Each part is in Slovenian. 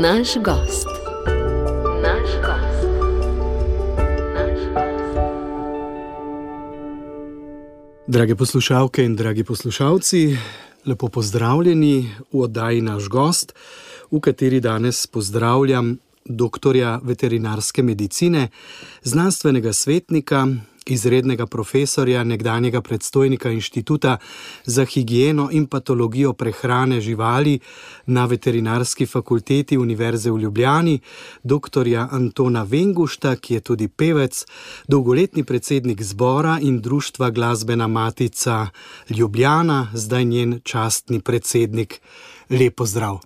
Naš gost. Naš gost. Naš gost. Drage poslušalke in dragi poslušalci, lepo pozdravljeni v oddaji Naš gost, v kateri danes pozdravljam doktorja veterinarske medicine, znanstvenega svetnika, izrednega profesorja, nekdanjega predstojnika Inštituta za higieno in patologijo prehrane živali na veterinarski fakulteti Univerze v Ljubljani, doktorja Antona Vengušta, ki je tudi pevec, dolgoletni predsednik zbora in društva Glasbena Matica Ljubljana, zdaj njen častni predsednik. Lepo zdrav.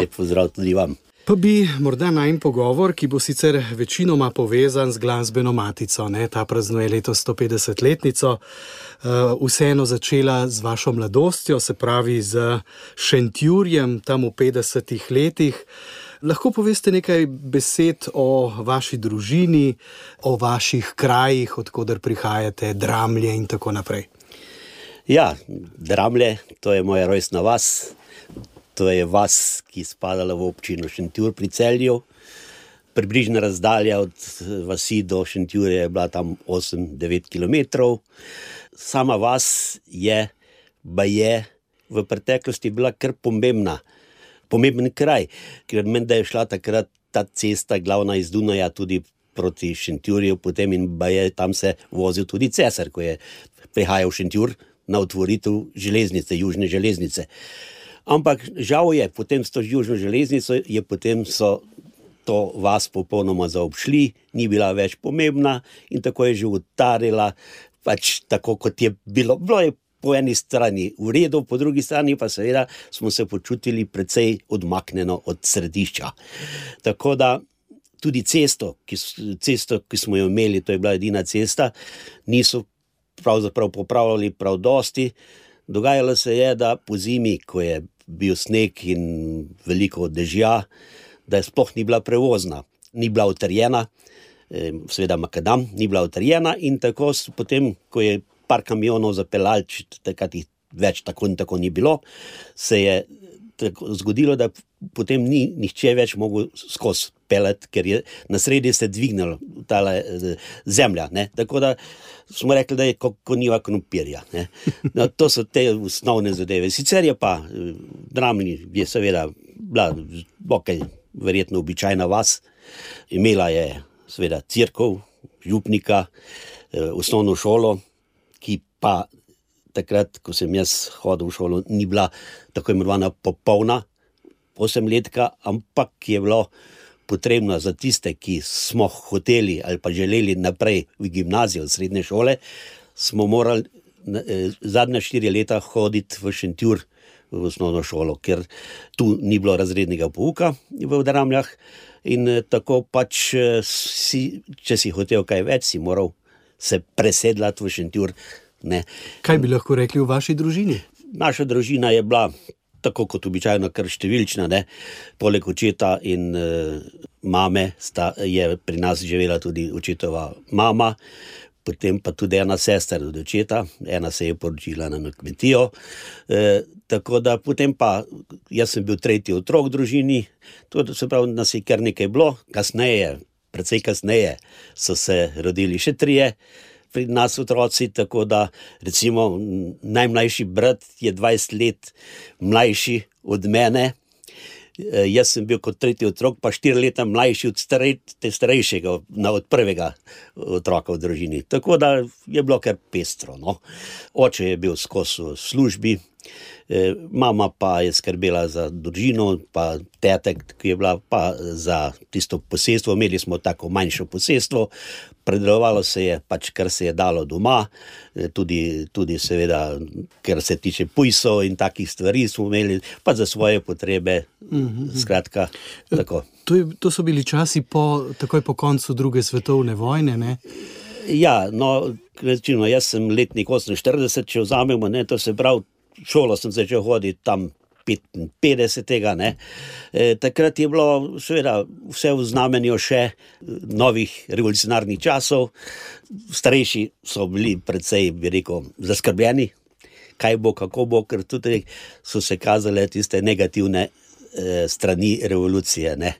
Lepo zdrav tudi vam. Pa bi morda najmen pogovor, ki bo sicer večinoma povezan z glasbeno matico, ne? ta praznuje letos 150-letnico, uh, vseeno začela z vašo mladostjo, se pravi z Šentjurjem tam v 50-ih letih. Lahko poveste nekaj besed o vaši družini, o vaših krajih, odkuder prihajate, dramlje in tako naprej. Ja, Dramlje, to je moja rojstna vas. To je vas, ki spadala v občino Šentjur pri Celju. Približna razdalja od eh, vasi do Šentjurja je bila tam 8-9 km. Sama vas je, pa je v preteklosti bila kar pomembna, pomemben kraj, ker meni da je šla takrat ta cesta, glavna iz Dunaja, tudi proti Šentjurju, potem in je tam se vozil tudi cesar, ko je prihajal v Šentjur na otvoritev železnice, južne železnice. Ampak žal je, potem s to južno železnico je potem so to vas popolnoma zaobšli, ni bila več pomembna in tako je že utarila, pač tako kot je bilo. bilo je po eni strani v redu, po drugi strani pa seveda smo se počutili precej odmaknjeno od središča. Tako da tudi cesto, ki, cesto, ki smo jo imeli, to je bila edina cesta, niso pravzaprav popravljali prav dosti. Dogajalo se je, da po zimi, ko je bil sneg in veliko dežja, da je sploh ni bila prevozna, ni bila utrjena, eh, seveda makadam, ni bila utrjena in tako s- potem, ko je par kamionov zapeljal, takrat jih več tako in tako ni bilo, se je zgodilo, da potem ni nihče več mogel skozi pelet, ker je na sredi se dvignila ta zemlja. Ne? Tako da smo rekli, da je kot konjiva krompirja. No, to so te osnovne zadeve. Sicer je pa eh, Dramlji je seveda bila okay, verjetno običajna vas, imela je seveda crkv, župnika, eh, osnovno šolo, ki pa takrat, ko sem jaz hodil v šolo, ni bila tako imenovana popolna osemletka, ampak je bilo potrebno za tiste, ki smo hoteli ali pa želeli naprej v gimnazijo, v srednje šole, smo morali eh, zadnja štiri leta hoditi v Šentjur v osnovno šolo, ker tu ni bilo razrednega pouka v Dramljah in eh, tako pač, eh, si, če si hotel kaj več, si moral se presedlati v Šentjur. Ne. Kaj bi lahko rekli o vaši družini? Naša družina je bila tako kot običajno, kar številčna. Ne? Poleg očeta in uh, mame sta, je pri nas živela tudi očetova mama, potem pa tudi ena sestra od očeta, ena se je poročila na kmetijo. E, tako da potem pa jaz sem bil tretji otrok v družini, to se pravi, nas je kar nekaj bilo, kasneje, precej kasneje so se rodili še trije pri nas otroci, tako da recimo najmlajši brat je 20 let mlajši od mene. E, Jaz sem bil kot tretji otrok, pa štiri leta mlajši od starej, starejšega, na- od prvega otroka v družini. Tako da je bilo kar pestro. No. Oče je bil skozi službi, e, mama pa je skrbela za družino, pa tetek, ki je bila pa za tisto posestvo. Imeli smo tako manjšo posestvo, predelovalo se je pač, kar se je dalo doma, e, tudi, tudi seveda, kar se tiče pujsov in takih stvari smo imeli, pa za svoje potrebe. Skratka, tako. To, je, to so bili časi po, takoj po koncu druge svetovne vojne. Ne? Ja, no, recimo, jaz sem letnik 48, če vzamemo, ne, to se pravi, šolo sem začel hoditi tam 55. Ne. E, takrat je bilo seveda vse v znamenju še eh, novih revolucionarnih časov, starejši so bili precej, bi rekel, zaskrbljeni, kaj bo, kako bo, ker tudi so se kazale tiste negativne strani revolucije. Ne.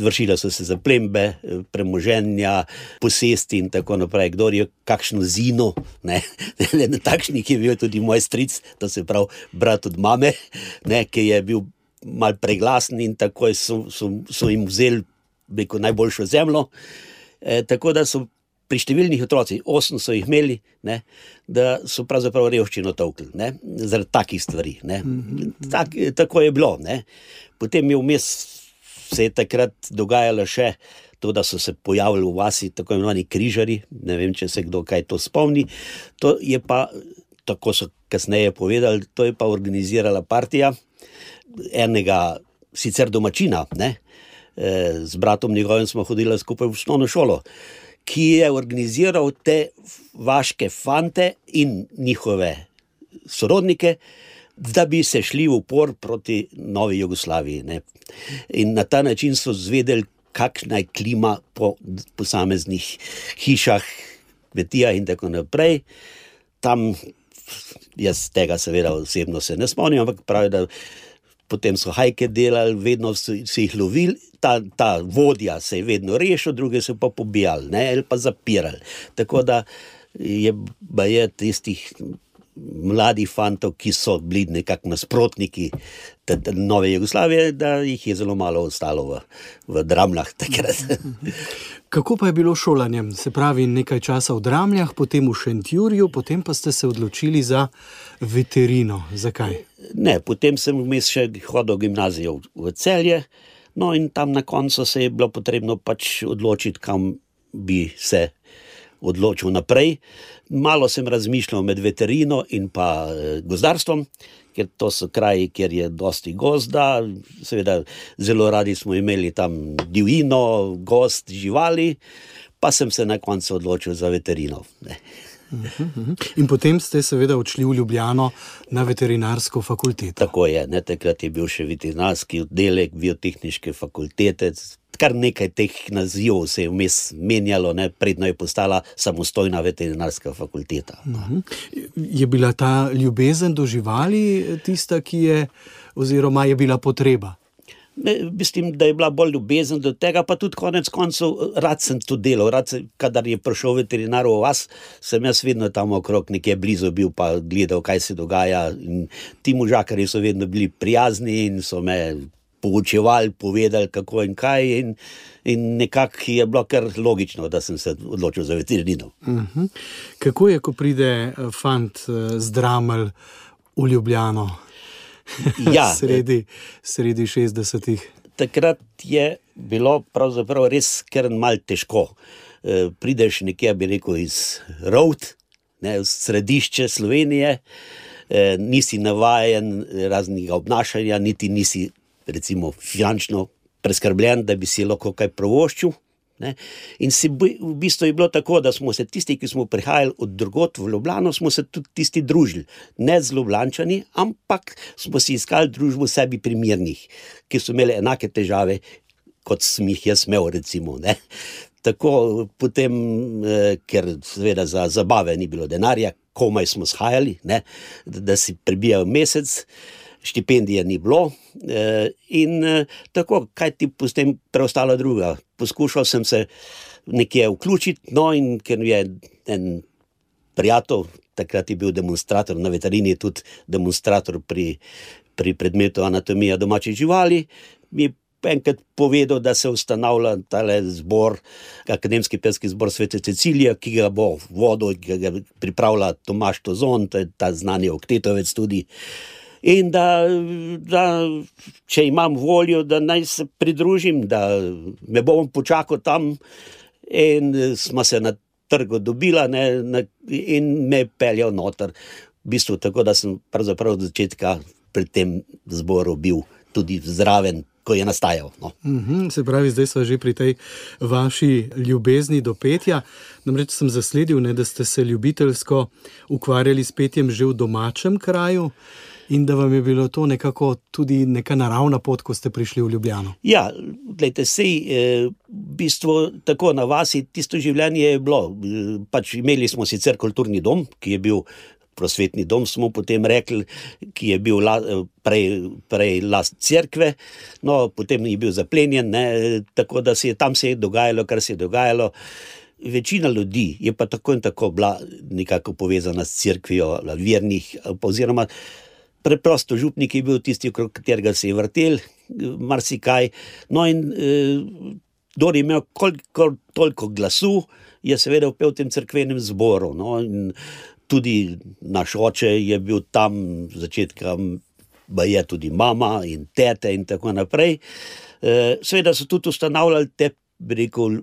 Vršile so se zaplembe, eh, premoženja, posesti in tako naprej. Kdo je kakšno zino, ne. na takšnih je bil tudi moj stric, to se pravi brat od mame, ne, ki je bil mal preglasen in tako so, so, so jim vzeli beko, najboljšo zemljo. E, tako da so pri številnih otrocih, osem so jih imeli, ne, da so pravzaprav revščino tovkli, zaradi takih stvari. Tak, tako je bilo. Ne. Potem je vmes se je takrat dogajalo še to, da so se pojavili v vasi tako imenovani križari. Ne vem, če se kdo kaj to spomni. To je pa, tako so kasneje povedali, to je pa organizirala partija enega sicer domačina. Ne. Z bratom njegovim smo hodili skupaj v osnovno šolo ki je organiziral te vaške fante in njihove sorodnike, da bi se šli v upor proti Novi Jugoslaviji. Ne. In na ta način so zvedeli, kakšna je klima po posameznih hišah, kmetijah in tako naprej. Tam jaz tega, seveda, osebno se ne spomnim, ampak pravi, da potem so hajke delali, vedno so, so jih lovili, ta, ta vodja se je vedno rešil, druge so pa pobijali ne, ali pa zapirali. Tako da je baje tistih. Mladi fantov, ki so bili nekako nasprotniki te, te nove Jugoslavije, da jih je zelo malo ostalo v, v Dramljah takrat. Kako pa je bilo šolanjem? Se pravi, nekaj časa v Dramljah, potem v Šentjurju, potem pa ste se odločili za veterino. Zakaj? Ne, potem sem vmes še hodil v gimnazijo v Celje, no in tam na koncu se je bilo potrebno pač odločiti, kam bi se odločil naprej. Malo sem razmišljal med veterino in pa gozdarstvom, ker to so kraji, kjer je dosti gozda, seveda zelo radi smo imeli tam divjino, gost, živali, pa sem se na koncu odločil za veterino. In potem ste seveda odšli v Ljubljano na veterinarsko fakulteto. Tako je, ne, takrat je bil še veterinarski oddelek biotehnične fakultete. Kar nekaj teh nazivov se je vmes menjalo, ne, predno je postala samostojna veterinarska fakulteta. Je bila ta ljubezen do živali tista, ki je, oziroma je bila potreba? Mislim, da je bila bolj ljubezen do tega, pa tudi konec koncev, rad sem to delal. Rad sem, kadar je prišel veterinar v vas, sem jaz vedno tam okrog, nekje blizu bil, pa gledal, kaj se dogaja. In ti možakari so vedno bili prijazni in so me poučevali, povedali, kako in kaj. In, in nekako je bilo kar logično, da sem se odločil za veterinarino. Uh -huh. Kako je, ko pride fant z Dramelj v Ljubljano? Ja, sredi, sredi 60-ih. Takrat je bilo pravzaprav res kar malce težko. E, prideš nekje, bi rekel, iz Rowd, ne, iz središče Slovenije, e, nisi navaden raznega obnašanja, niti nisi, recimo, finančno preskrbljen, da bi si lahko kaj provoščil. Ne? In si v bistvu je bilo tako, da smo se tisti, ki smo prihajali od drugot v Ljubljano, smo se tudi tisti družili. Ne z Ljubljančani, ampak smo si iskali družbo sebi primernih, ki so imeli enake težave, kot sem jih jaz imel. Recimo, tako potem, ker seveda za zabave ni bilo denarja, komaj smo shajali, ne? da si prebijal mesec štipendije ni bilo, in tako, kaj ti potem preostalo druga. Poskušal sem se nekje vključiti, no, in ker je en prijatelj, takrat je bil demonstrator na veterini, tudi demonstrator pri, pri predmetu anatomija domačih živali, mi je enkrat povedal, da se ustanavlja tale zbor, akademski pelski zbor Svete Cecilije, ki ga bo vodil, ki ga pripravlja Tomaš Tozon, to je ta znani oktetovec tudi. In da, da če imam voljo, da naj se pridružim, da me bom počakal tam, in smo se na trgu dobili, in me peljal noter. V bistvu tako, da sem pravzaprav od začetka pri tem zboru bil tudi zraven. Ko je nastajal. No. Uh -huh, se pravi, zdaj smo že pri tej vaši ljubezni do petja. Namreč sem zasledil, ne, da ste se ljubiteljsko ukvarjali s petjem že v domačem kraju in da vam je bilo to nekako tudi neka naravna pot, ko ste prišli v Ljubljano. Ja, gledajte, sej, v bistvu tako na vasi tisto življenje je bilo. Pač imeli smo sicer kulturni dom, ki je bil prosvetni dom, smo potem rekli, ki je bil la, prej, prej last cerkve, no, potem je bil zaplenjen, ne, tako da se je tam se je dogajalo, kar se je dogajalo. Večina ljudi je pa tako in tako bila nekako povezana s crkvijo, vernih, oziroma preprosto župnik je bil tisti, okrog katerega se je vrtel, marsikaj. No, in eh, kdo je imel koliko, toliko glasu, je seveda upel v tem crkvenem zboru. No, tudi naš oče je bil tam, začetka, je tudi mama in tete in tako naprej. Eh, seveda so tudi ustanavljali te, rekel,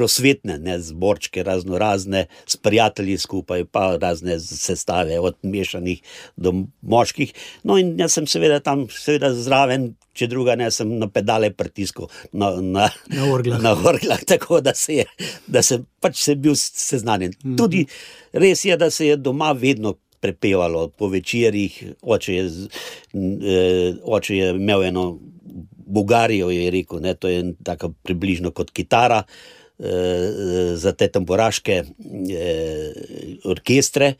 prosvetne ne, zborčke, razno razne, s prijatelji skupaj, pa razne sestave, od mešanih do moških. No, in jaz sem seveda tam, seveda zraven, če druga ne, sem na pedale pritiskal na, na, Na orglah. na orglah, tako da se je, da sem pač se bil seznanjen. Mhm. Tudi res je, da se je doma vedno. Prepevalo po večerjih, oče je, eh, oče je imel eno Bugarijo, je rekel, ne, to je tako približno kot kitara eh, za te tamboraške eh, orkestre.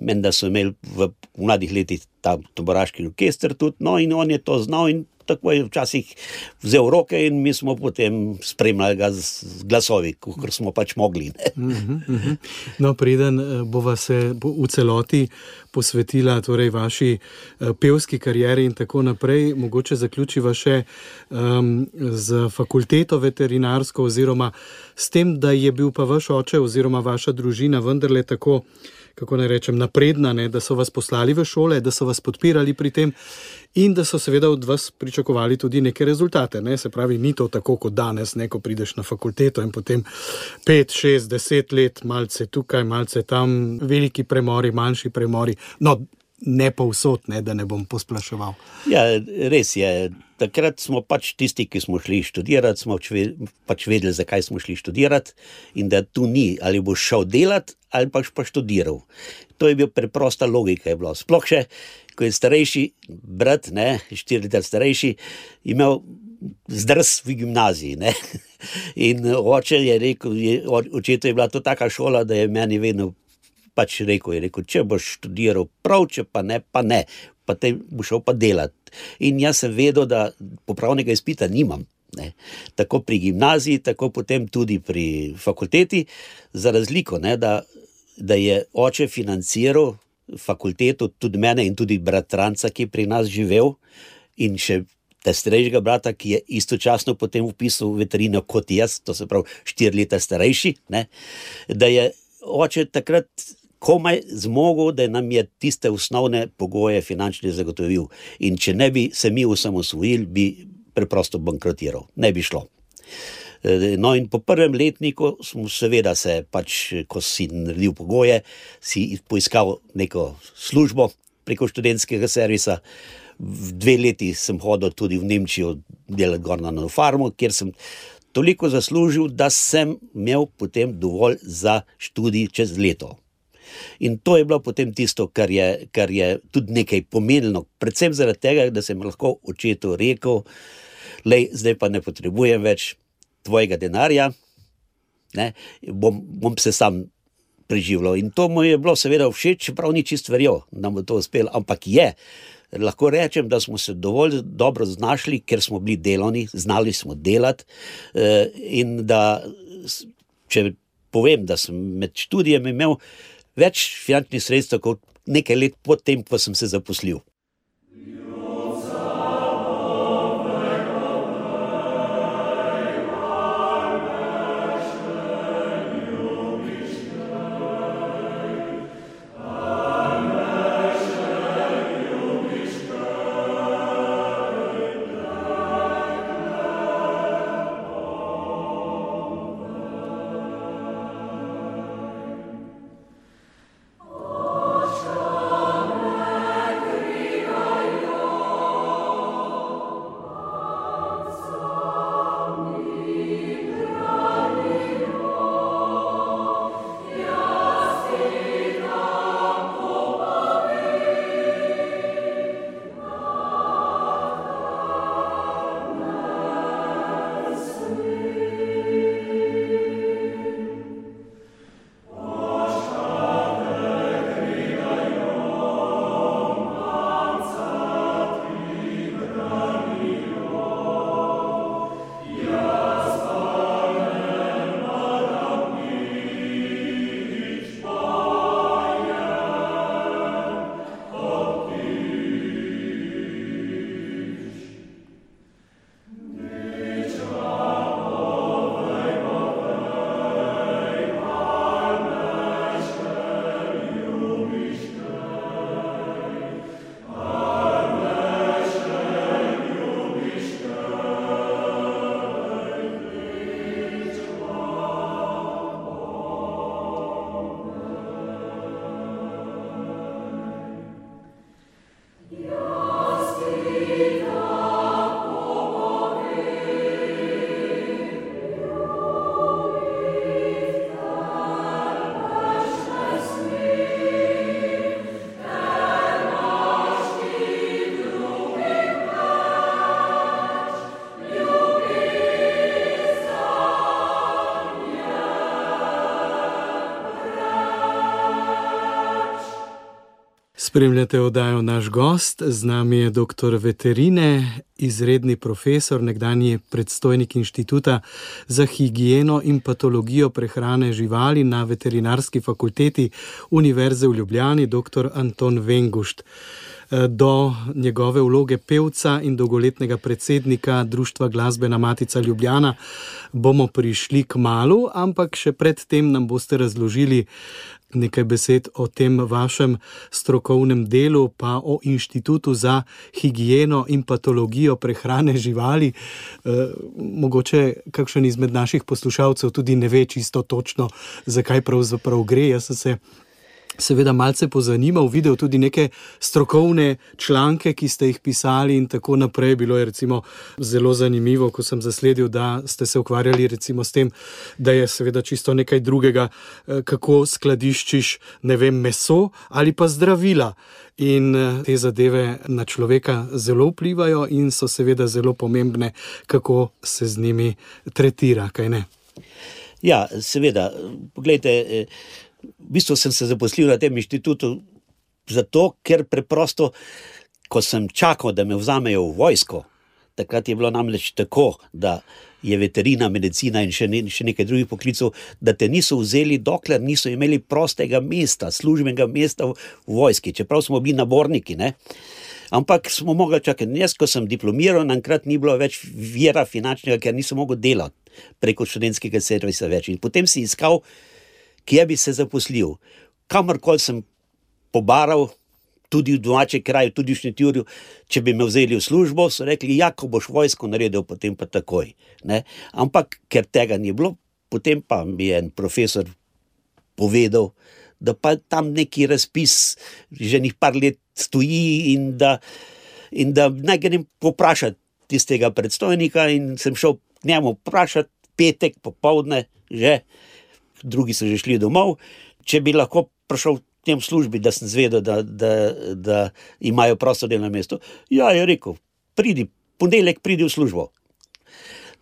Menda so imeli v mladih letih ta tamboraški orkester tudi, no in on je to znal in tako je včasih vzel roke in mi smo potem spremljali ga z, glasovi, kot smo pač mogli. Ne. No, preden eh, bova se v celoti posvetila torej vaši eh, pevski karieri in tako naprej, mogoče zaključiva še um, z fakulteto veterinarsko oziroma s tem, da je bil pa vaš oče oziroma vaša družina vendarle tako, kako naj rečem, napredna, ne, da so vas poslali v šole, da so vas podpirali pri tem in da so seveda od vas pričakovali tudi neke rezultate. Ne? Se pravi, ni to tako kot danes, ne, ko prideš na fakulteto in potem 5, 6, 10 let, malce tukaj, malce tam, veliki premori, manjši premori. No, ne povsod, ne, da ne bom posplaševal. Ja, res je. Takrat smo pač tisti, ki smo šli študirati, smo pač vedeli, zakaj smo šli študirati, in da tu ni, ali boš šel delati, ali pač pa študiral. To je bila preprosta logika. Je bilo. Sploh še, ko je starejši brat, ne, štiri leta starejši, imel zdrs v gimnaziji. Ne. In oče je rekel, je, očetu je bila to taka šola, da je meni vedno pač rekel, je rekel, če boš študiral prav, če pa ne, pa ne, pa te boš šel pa delati. In jaz sem vedel, da popravnega izpita nimam. Ne. Tako pri gimnaziji, tako potem tudi pri fakulteti, za razliko, ne, da, da je oče financiral fakulteto, tudi mene in tudi bratranca, ki je pri nas živel, in še te starejšega brata, ki je istočasno potem upisal veterino kot jaz, to se pravi štiri leta starejši, ne, da je oče takrat komaj zmogel, da nam je tiste osnovne pogoje finančne zagotovil. In če ne bi se mi osamosvojili, bi preprosto bankrotiral, ne bi šlo. E, No, in po prvem letniku smo, seveda, se pač, ko si naredil pogoje, si poiskal neko službo preko študentskega servisa. V dve leti sem hodil tudi v Nemčijo delati gor na eno farmo, kjer sem toliko zaslužil, da sem imel potem dovolj za študij čez leto. In to je bilo potem tisto, kar je, kar je tudi nekaj pomenilo, predvsem zaradi tega, da sem lahko očetu rekel, da zdaj pa ne potrebujem več tvojega denarja, bom, bom se sam preživljal. In to mu je bilo seveda všeč, čeprav ni čist verjel, da mu to uspelo, ampak je. Lahko rečem, da smo se dovolj dobro znašli, ker smo bili delovni, znali smo delati. eh, da, če povem, da sem med študijem imel več finančnih sredstev kot nekaj let potem, ko sem se zaposlil. Spremljate oddajo naš gost, z nami je dr. veterine, izredni profesor, nekdanji predstojnik inštituta za higieno in patologijo prehrane živali na veterinarski fakulteti Univerze v Ljubljani, dr. Anton Vengušt. Do njegove vloge pevca in dolgoletnega predsednika Društva Glasbena Matica Ljubljana bomo prišli k malu, ampak še predtem nam boste razložili, nekaj besed o tem vašem strokovnem delu, pa o Inštitutu za higieno in patologijo prehrane živali. E, mogoče kakšen izmed naših poslušalcev tudi ne ve čisto točno, zakaj pravzaprav gre. Jaz sem se seveda malce pozanimal, videl tudi neke strokovne članke, ki ste jih pisali in tako naprej. Bilo je recimo zelo zanimivo, ko sem zasledil, da ste se ukvarjali recimo s tem, da je seveda čisto nekaj drugega, eh, kako skladiščiš, ne vem, meso ali pa zdravila. In eh, te zadeve na človeka zelo vplivajo in so seveda zelo pomembne, kako se z njimi tretira, kaj ne. Ja, seveda, pogledajte, eh, v bistvu sem se zaposlil na tem inštitutu zato, ker preprosto, ko sem čakal, da me vzamejo v vojsko, takrat je bilo namreč tako, da je veterina, medicina in še, ne, še nekaj drugih poklicov, da te niso vzeli, dokler niso imeli prostega mesta, službenega mesta v vojski, čeprav smo bili naborniki. Ne? Ampak smo mogli čakati. Jaz, ko sem diplomiral, naenkrat ni bilo več vira finančnega, ker nisem mogel delati preko študentskega servisa več. In potem si iskal kje bi se zaposlil. Kamorkoli sem pobaral, tudi v domačem kraju, tudi v Šnitjurju, če bi me vzeli v službo, so rekli: Ja, ko boš vojsko naredil, potem pa takoj. Ne? Ampak ker tega ni bilo, potem pa mi je en profesor povedal, da pa tam neki razpis že nekaj let stoji in da, in da naj grem poprašati tistega predstojnika. In sem šel k njemu vprašati, petek popovdne, že drugi so že šli domov. Če bi lahko prišel v tem službi, da sem zvedel, da, da, da imajo prosto delovno mesto, ja, je rekel, pridi, ponedeljek pridi v službo.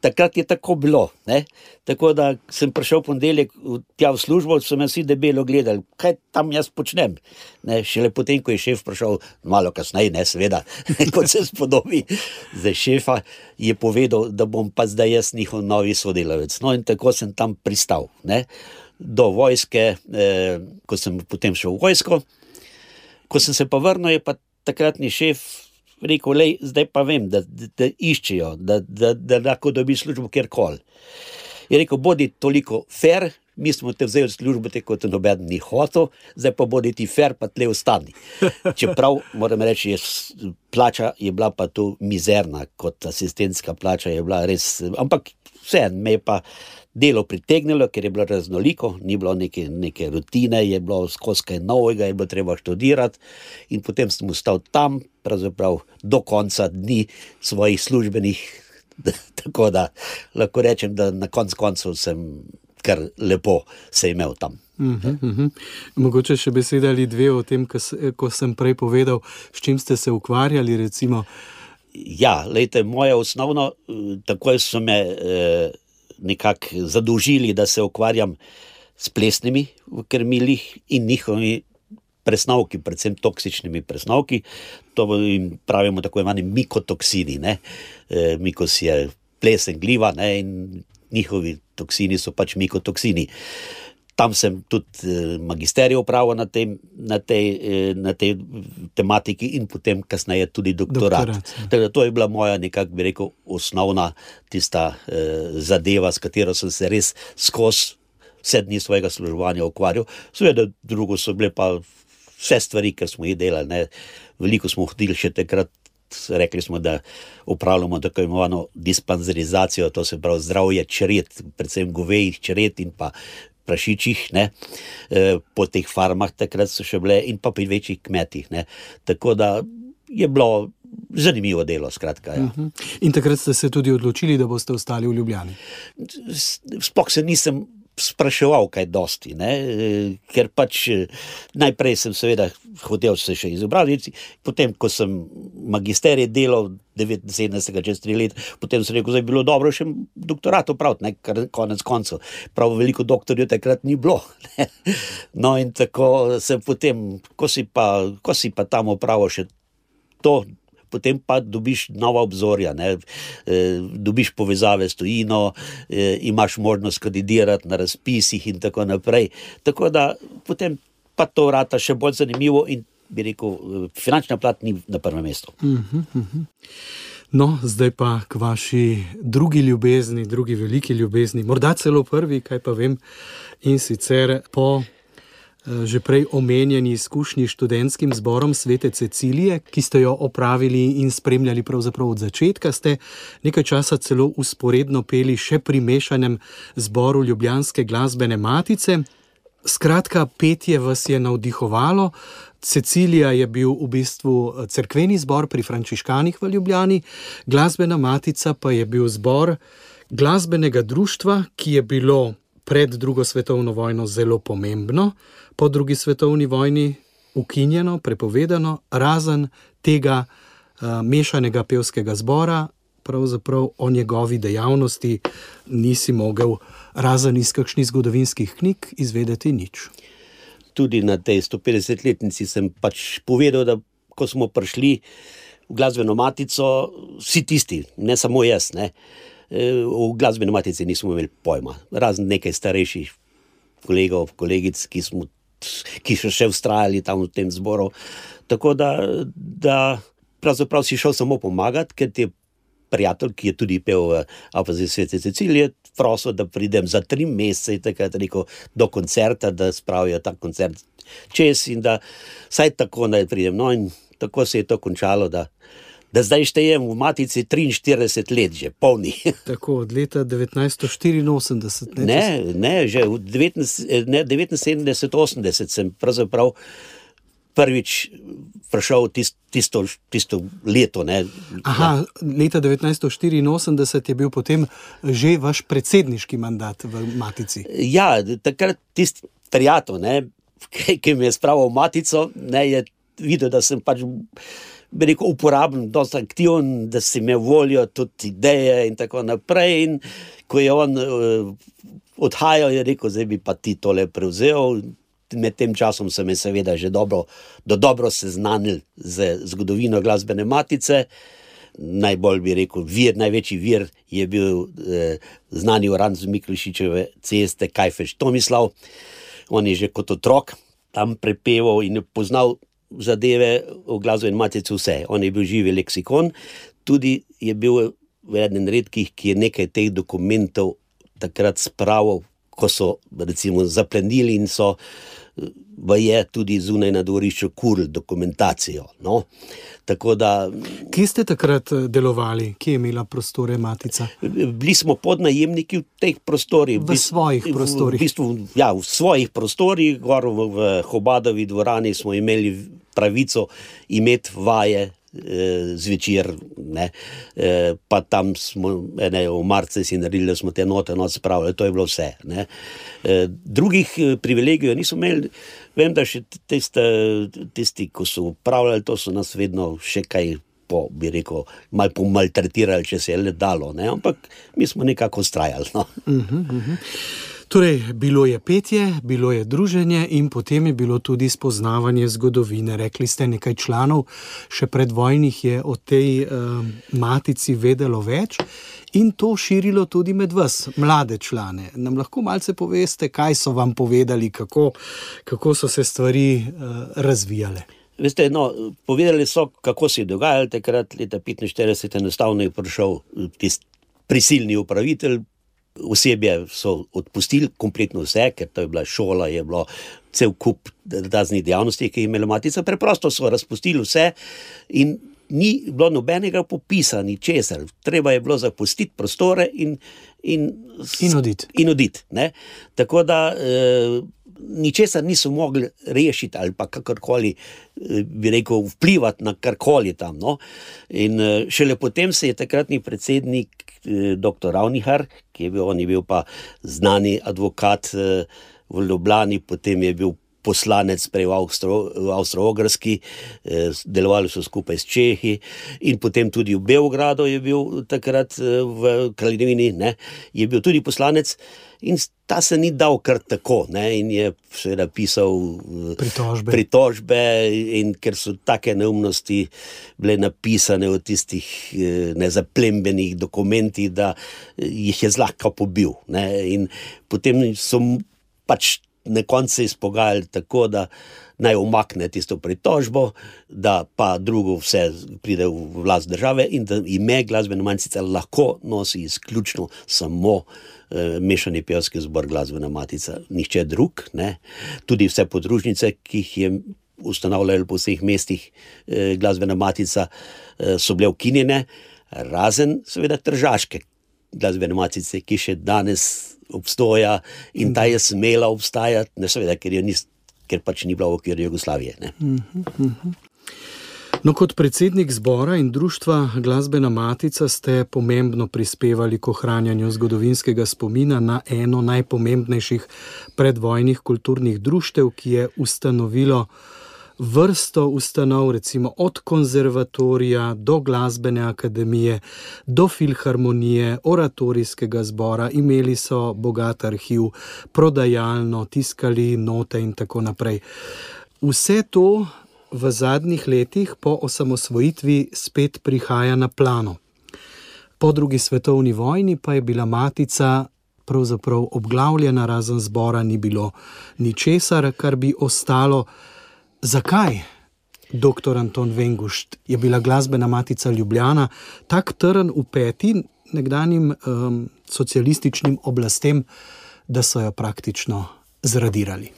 Takrat je tako bilo. Ne? Tako da sem prišel ponedeljek tja v službo, so me vsi debelo gledali, kaj tam jaz počnem. Ne? Šele potem, ko je šef prišel, malo kasneje, ne seveda, kot se spodobi za šefa, je povedal, da bom pa zdaj jaz njihov novi sodelavec. No in tako sem tam pristal. Ne? Do vojske, eh, ko sem potem šel v vojsko, ko sem se pa vrnil, je pa takratni šef rekel, lej, zdaj pa vem, da, da, da iščejo, da, da, da lahko dobi službo kjerkoli. Je rekel, bodi toliko fair, mi smo te vzeli v službo, kot noben ni hotel, zdaj pa bodi ti fair, pa tle ostani. Čeprav moram reči, je, plača je bila pa tu mizerna, kot asistentska plača je bila res, ampak vseeno me je pa delo pritegnilo, ker je bilo raznoliko, ni bilo neke, neke rutine, je bilo skozi kaj novega, je bilo treba študirati. In potem sem ostal tam, pravzaprav do konca dni svojih službenih. Tako da lahko rečem, da na koncu koncev sem kar lepo se imel tam. Uh -huh, uh -huh. Mogoče še beseda ali dve o tem, ko sem prej povedal, s čim ste se ukvarjali. Recimo. Ja, lejte, moje osnovno, eh, tako so me. Eh, nekako zadolžili, da se ukvarjam s plesnimi krmilih in njihovimi presnovki, predvsem toksičnimi presnovki. To jim pravimo tako imenovani mikotoksini. Ne? E, mikos je plesen gliva ne? in njihovi toksini so pač mikotoksini. Tam sem tudi e, magisterij upravil na, na, e, na tej tematiki, in potem, kasneje, tudi doktorat. doktorat ja. To je bila moja, nekako bi rekel, osnovna tista eh, zadeva, s katero sem se res skozi vse dni svojega služovanja ukvarjal. Seveda, drugo so bile pa vse stvari, ki smo jih delali. Ne. Veliko smo hodili še takrat. Rekli smo, da upravljamo tako imenovano dispanzerizacijo, to se pravi zdravje čred, predvsem govejih čred in pa prašičih, ne, e, po teh farmah, takrat so še bile, in pa pri večjih kmetih. Ne. Tako da je bilo zanimivo delo. Skratka, ja. In takrat ste se tudi odločili, da boste ostali v Ljubljani. Sploh se nisem spraševal kaj dosti, ne? eh, ker pač eh, najprej sem seveda hotel se še izobraziti, potem, ko sem magisterij delal 79. čez tri let, potem sem rekel, da je bilo dobro še doktorat opraviti, ne, kar konec koncev. Prav veliko doktorjev takrat ni bilo. Ne? No in tako sem potem, ko si pa, ko si pa tam opravil še to, potem pa dobiš nova obzorja, ne? E, dobiš povezave s tujino, e, imaš možnost kandidirati na razpisih in tako naprej. Tako da potem pa to vrata še bolj zanimivo in bi rekel, e, finančna plat ni na prvem mestu. No, zdaj pa k vaši drugi ljubezni, drugi veliki ljubezni, morda celo prvi, kaj pa vem. In sicer po eh, že prej omenjeni izkušnji s študentskim zborom Svete Cecilije, ki ste jo opravili in spremljali pravzaprav od začetka, ste nekaj časa celo usporedno peli še pri mešanem zboru Ljubljanske glasbene matice. Skratka, petje vas je navdihovalo. Cecilija je bil v bistvu eh, cerkveni zbor pri Frančiškanih v Ljubljani, glasbena matica pa je bil zbor glasbenega društva, ki je bilo pred drugo svetovno vojno zelo pomembno, po drugi svetovni vojni ukinjeno, prepovedano, razen tega uh, mešanega pevskega zbora, pravzaprav o njegovi dejavnosti nisi mogel, razen iz kakšnih zgodovinskih knjig, izvedeti nič. Tudi na tej 150-letnici sem pač povedal, da ko smo prišli v glasbeno matico, vsi tisti, ne samo jaz, ne, eh, v glasbeni matici nismo imeli pojma, razen nekaj starejših kolegov, kolegic, ki, smo, ki so še ustrajali tam v tem zboru. Tako da, da pravzaprav si šel samo pomagati, ker ti je prijatelj, ki je tudi pel v Alpaziji Svete Cecilije, prosil, da pridem za tri mesece, rekel, do koncerta, da spravijo ta koncert čez in da vsaj tako naj pridem. No, in tako se je to končalo, da zdaj štejem v matici 43 let, že polni. Tako od leta 1984. Ne, ne, že v 19 ne, 79, 80 sem pravzaprav prvič prišel tist, tisto, tisto leto. Ne. Aha, leta 1984 je bil potem že vaš predsedniški mandat v Matici. Ja, takrat tisti prijatelj, ne, ki, ki mi je spravil matico, ne, je videl, da sem pač. Bi rekel, uporaben, dosta aktiven, da si imel voljo, tudi ideje, in tako naprej. In ko je on uh, odhajal, je rekel, zdaj bi pa ti tole prevzel. Med tem časom sem se seveda že dobro, do dobro seznanil z zgodovino glasbene matice. Najbolj bi rekel, vir, največji vir je bil eh, znani uran z Miklišičeve ceste, Kajfeš Tomislav. On je že kot otrok tam prepeval in je poznal zadeve v glasbeni matici vse. On je bil živi leksikon, tudi je bil eden redkih, ki je nekaj teh dokumentov takrat spravil, ko so recimo zaplenili in so v je tudi zunaj na dvorišču kurl dokumentacijo. No? Tako da, Kje ste takrat eh, delovali, kje je imela prostore Matica? bili smo podnajemniki v teh prostorih. V svojih prostorih. V, bistvu, ja, v svojih prostorih, gor v, v Hobadovi dvorani smo imeli pravico imeti vaje. eh, Zvečer, ne, eh, pa tam smo, ne, v marcu si naredili, da smo te note noč spravili, to je bilo vse. Ne. Eh, Drugih eh, privilegijev nismo imeli, vem, da še tiste, tisti, ki so upravljali, to so nas vedno še kaj, po, bi rekel, malo pomaltretirali, če se je le dalo, ne, ampak mi smo nekako ustrajali. No. Torej, bilo je petje, bilo je druženje in potem je bilo tudi spoznavanje zgodovine. Rekli ste, nekaj članov še predvojnih je o tej uh, matici vedelo več in to širilo tudi med vas, mlade člane. Nam lahko malce poveste, kaj so vam povedali, kako, kako so se stvari uh, razvijale. Veste, no, povedali so, kako se je dogajalo takrat, leta 1945, enostavno je prišel tisti prisilni upravitelj. Osebje so odpustili, kompletno vse, ker to je bila šola, je bilo cel kup raznih dejavnosti, ki jih je imela matica. Preprosto so razpustili vse in ni bilo nobenega popisa, ni česar. Treba je bilo zapustiti prostore in, in, In oditi. In odit. Tako da eh, ničesar niso mogli rešiti ali pa kakorkoli, eh, bi rekel, vplivati na karkoli tam. No. In eh, šele potem se je takratni predsednik dr. Ravnihar, ki je bil, on je bil pa znani advokat eh, v Ljubljani, potem je bil poslanec prej v, Avstro, v Avstro-Ogrski, eh, delovali so skupaj s Čehi in potem tudi v Beogradu je bil takrat eh, v Kraljevini, ne, je bil tudi poslanec in ta se ni dal kar tako ne, in je seveda pisal eh, Pritožbe. pritožbe in ker so take neumnosti bile napisane v tistih nezaplembenih dokumentih, da jih je zlahka pobil. Ne, in potem so pač na koncu izpogajali tako, da naj umakne tisto pritožbo, da pa drugo vse pride v vlast države in da ime glasbene mancice lahko nosi izključno samo eh, mešani pevski zbor glasbena matica, nihče drug, ne. tudi vse podružnice, ki jih je ustanavljali po vseh mestih eh, glasbena matica, eh, so bile ukinjene, razen seveda tržaške glasbene matice, ki še danes obstoja in ta je smela obstajati, ne seveda, ker, ni, ker pač ni bila v okviru Jugoslavije. Ne. No, kot predsednik zbora in društva Glasbena Matica ste pomembno prispevali k ohranjanju zgodovinskega spomina na eno najpomembnejših predvojnih kulturnih društev, ki je ustanovilo vrsto ustanov, recimo od konzervatorija do glasbene akademije, do filharmonije, oratorijskega zbora, imeli so bogat arhiv, prodajalno, tiskali note in tako naprej. Vse to v zadnjih letih po osamosvojitvi spet prihaja na plano. Po drugi svetovni vojni pa je bila matica pravzaprav obglavljena, razen zbora ni bilo ničesar, kar bi ostalo. Zakaj, doktor Anton Vengušt, je bila glasbena matica Ljubljana tako trn v peti nekdanjim um, socialističnim oblastem, da so jo praktično zradirali?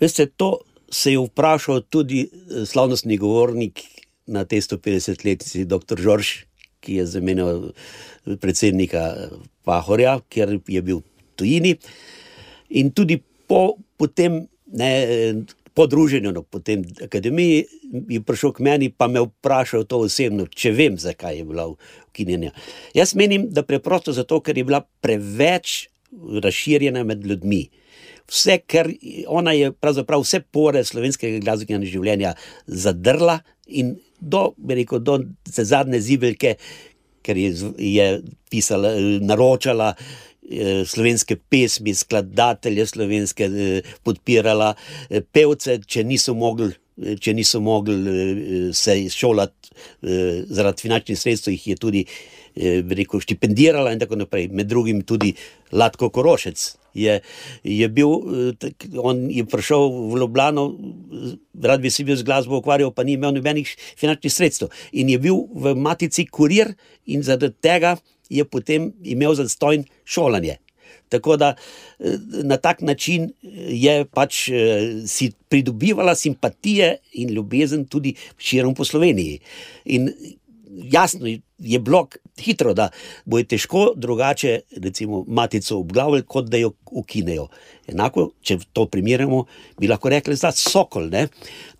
Veste, to se je vprašal tudi eh, slavnostni govornik na tej 150-letnici, dr. Žorž, ki je zamenjal predsednika Pahorja, ker je bil v tujini. In tudi po potem, ne, po druženju no, tem akademiji je prišel k meni, pa me vprašal to osebno, če vem, zakaj je bila ukinjena. Jaz menim, da preprosto zato, ker je bila preveč razširjena med ljudmi. Vse, kar ona je pravzaprav vse pore slovenskega glasbenega življenja zadrla in do, rekel, do zadnje zibelke, ker je, je pisala, naročala slovenske pesmi, skladatelje slovenske, eh, podpirala eh, pevce, če niso mogli. Če niso mogli se izšolati zaradi finančnih sredstev, jih je tudi rekel, štipendirala, in tako naprej. Med drugim tudi Latko Korošec. Je, je bil, on je prišel v Ljubljano, rad bi se bil z glasbo ukvarjal, pa ni imel nobenih finančnih sredstev. In je bil v matici kurir, in zaradi tega je potem imel zastojn šolanje. Tako da na tak način je pač si pridobivala simpatije in ljubezen tudi širom po Sloveniji. In jasno je bilo hitro, da bo je težko drugače, recimo, matico obglavljati, kot da jo ukinejo. Enako, če to primerjamo, bi lahko rekli, je Sokol, ne?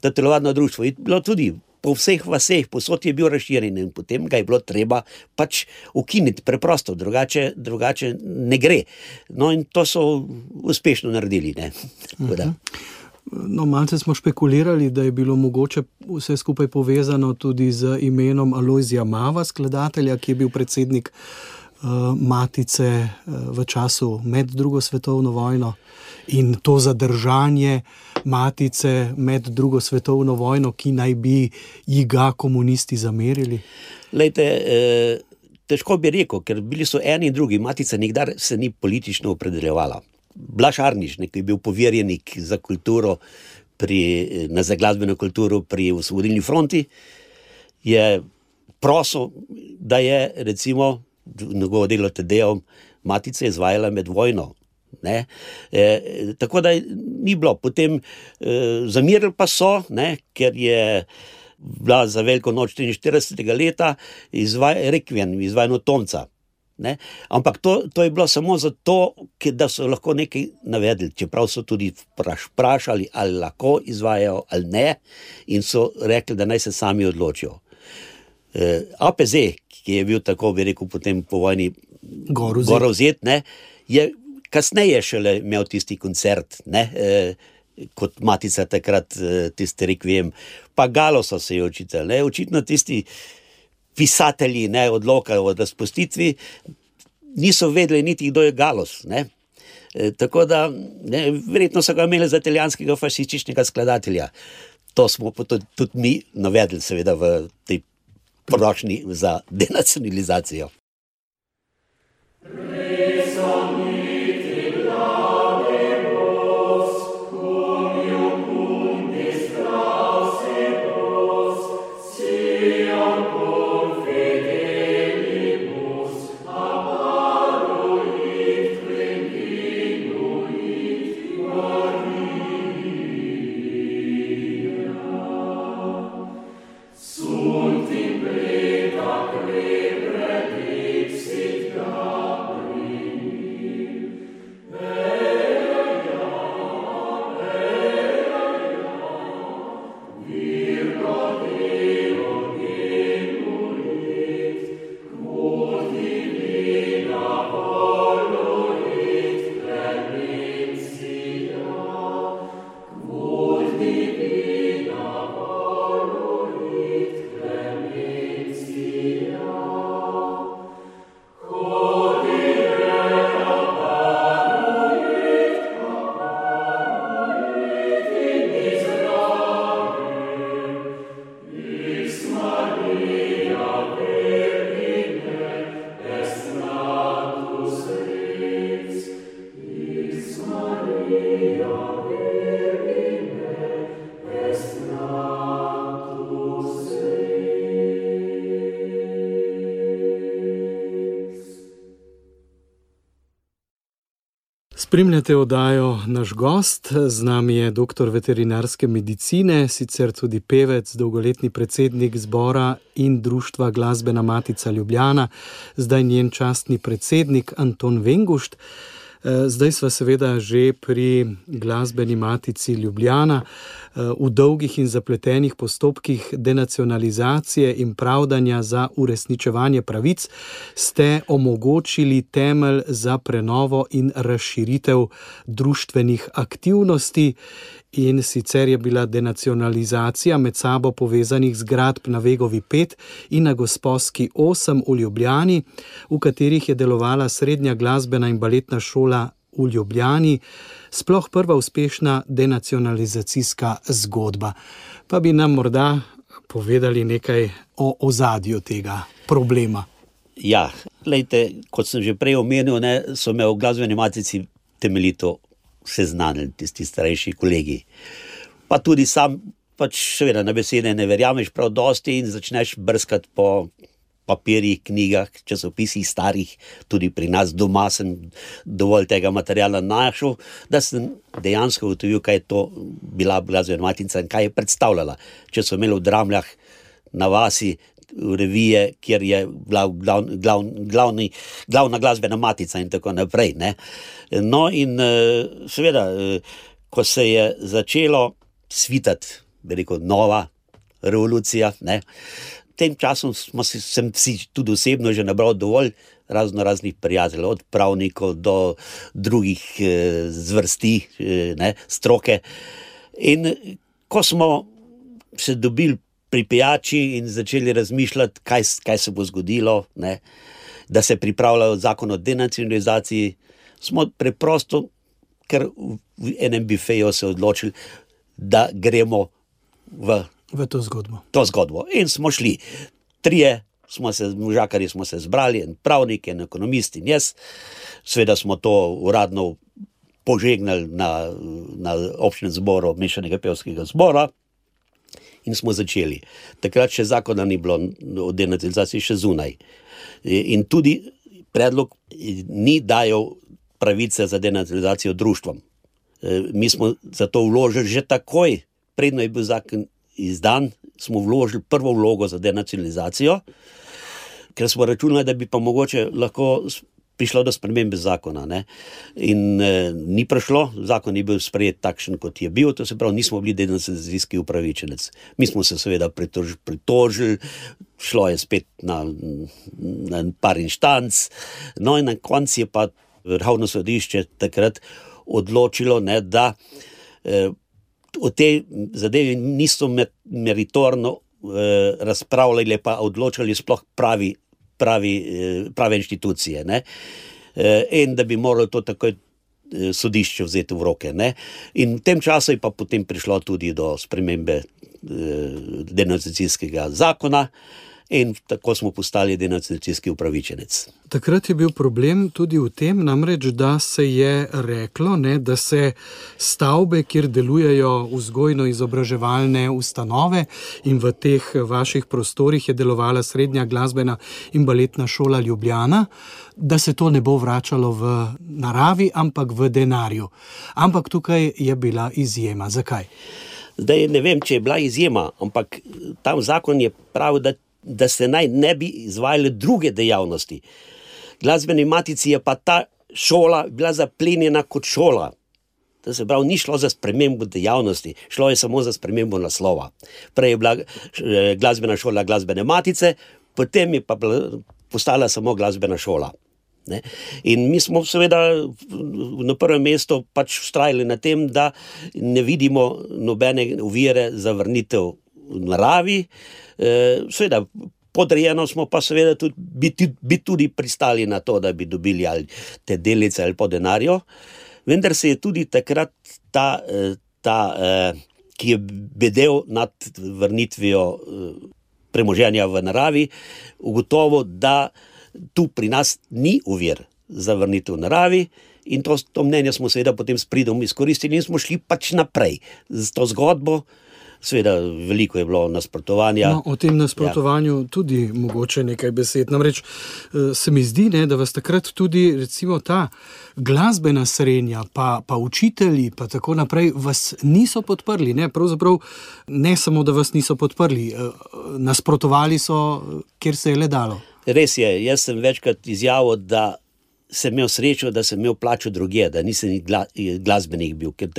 da je telovadno društvo. In bilo tudi po vseh vaseh, posod je bil razširjen in potem ga je bilo treba pač ukiniti, preprosto, drugače, drugače ne gre. No, in to so uspešno naredili. No, malce smo špekulirali, da je bilo mogoče vse skupaj povezano tudi z imenom Aloizija Mava, skladatelja, ki je bil predsednik uh, Matice uh, v času med drugo svetovno vojno in to zadržanje Matice med drugo svetovno vojno, ki naj bi ji ga komunisti zamerili. Lejte, eh, težko bi rekel, ker bili so eni in drugi, Matica nikdar se ni politično opredeljevala. Blaž Arniš, ki je bil poverjenik za kulturo, pri, na zaglasbeno kulturo pri Osvobodilni fronti, je prosil, da je recimo njegovo delo TD-om Matica izvajala med vojno. E, tako da ni bilo. Potem e, zamirili pa so, ne, ker je bila za veliko noč 43. leta izvaj, rekvien, izvajano Tomca. Ne? Ampak to, to je bilo samo zato, da so lahko nekaj navedli, čeprav so tudi vprašali, ali lahko izvajajo ali ne, in so rekli, da naj se sami odločijo. E, APZ, ki je bil tako, bi rekel, potem po vojni Gor vzet. Gorozet, ne, je kasneje šele imel tisti koncert, ne, eh, kot matica takrat, eh, tisti rekvijem. Pa Galo so se je učitelj, ne, očitno tisti pisatelji ne, odloka o razpustitvi niso vedeli niti, kdo je Galos. Ne. E, tako da, ne, verjetno so ga imeli za italijanskega fašističnega skladatelja. To smo tudi, tudi mi navedli, seveda, v tej prošnji za denacionalizacijo. Spremljate oddajo Naš gost, z nami je doktor veterinarske medicine, sicer tudi pevec, dolgoletni predsednik zbora in društva Glasbena Matica Ljubljana, zdaj njen častni predsednik Anton Vengušt. Eh, Zdaj smo seveda že pri glasbeni matici Ljubljana, v dolgih in zapletenih postopkih denacionalizacije in pravdanja za uresničevanje pravic, ste omogočili temelj za prenovo in razširitev društvenih aktivnosti. In sicer je bila denacionalizacija med sabo povezanih zgradb na Vegovi 5 in na Gosposki 8 v Ljubljani, v katerih je delovala srednja glasbena in baletna šola v Ljubljani, sploh prva uspešna denacionalizacijska zgodba. Pa bi nam morda povedali nekaj o ozadju tega problema. Ja, lejte, kot sem že prej omenil, ne, so me v glasbeni matici temeljito seznanili tisti starejši kolegi. Pa tudi sam, pač seveda na besede ne verjameš prav dosti in začneš brskati po papirjih, knjigah, časopisih starih, tudi pri nas doma sem dovolj tega materijala našel, da sem dejansko ugotovil, kaj je to bila glasbena matica in kaj je predstavljala. Če so imeli v Dramljah na vasi revije, kjer je bila glav, glav, glavni, glavna glasbena matica in tako naprej. Ne. No, in eh, seveda, eh, ko se je začelo svitati, rekel, nova revolucija, ne, v tem času smo si, si tudi osebno že nabral dovolj razno raznih prijateljev, od pravnikov do drugih eh, zvrsti, eh, ne, stroke. In ko smo se dobili pri pijači in začeli razmišljati, kaj, kaj se bo zgodilo, ne, da se pripravlja zakon o denacionalizaciji, smo preprosto, ker v enem bifeju se odločili, da gremo v V to zgodbo. to zgodbo. In smo šli, trije, smo se, možakari smo se zbrali, en pravnik, en ekonomist in jaz. Sveda smo to uradno požegnali na, na občinem zboru mešanega pevskega zbora. In smo začeli. Takrat še zakona ni bilo o denacionalizaciji, še zunaj. In tudi predlog ni dajal pravice za denacionalizacijo društvom. E, Mi smo zato vložili že takoj, predno je bil zakon izdan, smo vložili prvo vlogo za denacionalizacijo, ker smo računali, da bi pa mogoče lahko prišlo do spremembe zakona. Ne? In eh, ni prišlo, zakon je bil sprejet takšen, kot je bil, to se pravi, nismo bili denacijski upravičenec. Mi smo se seveda pritožili, pritožili šlo je spet na, na par inštanc, no in na koncu je pa vrhovno sodišče takrat odločilo, ne, da eh, o tej zadevi niso meritorno eh, razpravljali, pa odločili sploh pravi pravi, eh, prave inštitucije. Eh, in da bi moralo to takoj eh, sodišče vzeti v roke. Ne? In v tem času je pa potem prišlo tudi do spremembe denunciacijskega zakona in tako smo postali denunciacijski upravičenec. Takrat je bil problem tudi v tem, namreč, da se je reklo, ne, da se stavbe, kjer delujejo vzgojno-izobraževalne ustanove in v teh vaših prostorih je delovala srednja glasbena in baletna šola Ljubljana, da se to ne bo vračalo v naravi, ampak v denarju. Ampak tukaj je bila izjema. Zakaj? Zdaj ne vem, če je bila izjema, ampak tam zakon je pravi, da da se naj ne bi izvajale druge dejavnosti. Glasbeni matici je pa ta šola bila zaplenjena kot šola. To se pravi, ni šlo za spremembo dejavnosti, šlo je samo za spremembo naslova. Prej je bila eh, glasbena šola glasbene matice, potem je pa postala samo glasbena šola. Ne? In mi smo, seveda, na prvem mestu pač ustrajali na tem, da ne vidimo nobene uvire za vrnitev v naravi. Eh, seveda, podrejeno smo pa seveda tudi, biti, biti tudi pristali na to, da bi dobili ali te delice ali po denarju. Vendar se je tudi takrat ta, eh, ta eh, ki je bedel nad vrnitvijo premoženja v naravi, ugotovil, da tu pri nas ni uvir za vrnitev v naravi. In to, to mnenje smo seveda potem s pridom izkoristili in smo šli pač naprej z to zgodbo. Sveda, veliko je bilo nasprotovanja. No, o tem nasprotovanju ja. tudi mogoče nekaj besed. Namreč eh, se mi zdi, ne, da vas takrat tudi recimo, ta glasbena srednja, pa, pa učitelji, pa tako naprej, vas niso podprli. Ne? Pravzaprav ne samo, da vas niso podprli, eh, nasprotovali so, kjer se je le dalo. Res je, jaz sem večkrat izjavil, da sem imel srečo, da sem imel plačo druge, da nisem gla, glasbenik bil, ker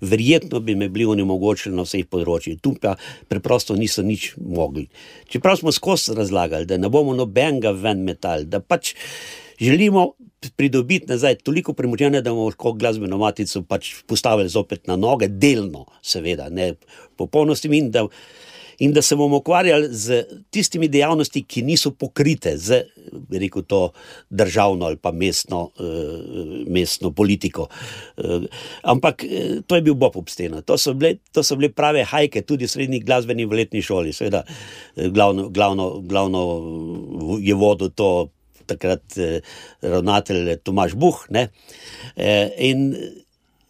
verjetno bi me bili onemogočili na vseh področjih. Tu pa preprosto niso nič mogli. Čeprav smo skozi razlagali, da ne bomo nobenega ven metal, da pač želimo pridobiti nazaj toliko premoženja, da bomo lahko glasbeno matico pač postavili zopet na noge, delno, seveda, ne popolnosti in da in da se bomo ukvarjali z tistimi dejavnostmi, ki niso pokrite z rekel, to državno ali pa mestno, uh, mestno politiko. Uh, ampak uh, to je bil Bob obstena. To, to so bile prave hajke, tudi v srednji glasbeni v letni šoli. Seveda, glavno, glavno, glavno je vodil to takrat uh, ravnatelj Tomaš Buh. Uh, in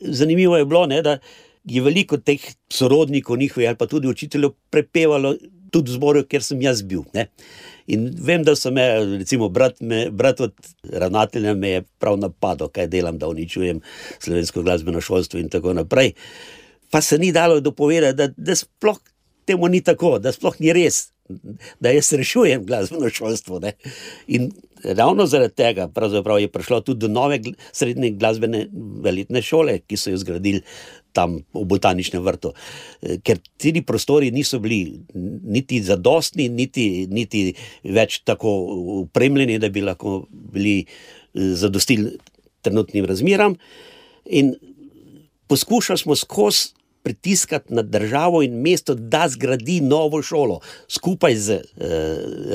zanimivo je bilo, ne, da je veliko teh sorodnikov njihovih ali pa tudi učiteljev prepevalo tudi v zboru, kjer sem jaz bil. Ne. In vem, da so me, recimo, brat, me, brat od ravnatelja me je prav napadel, kaj delam, da uničujem slovensko glasbeno šolstvo in tako naprej. Pa se ni dalo dopovedati, da, da sploh temu ni tako, da sploh ni res, da jaz rešujem glasbeno šolstvo. Ne. In ravno zaradi tega je prišlo tudi do nove srednje glasbene velitne šole, ki so jo zgradili tam v botaničnem vrtu. Eh, ker ti prostori niso bili niti zadostni, niti, niti več tako upremljeni, da bi lahko bili eh, zadostili trenutnim razmeram. In poskušali smo skozi pritiskati na državo in mesto, da zgradi novo šolo skupaj z eh,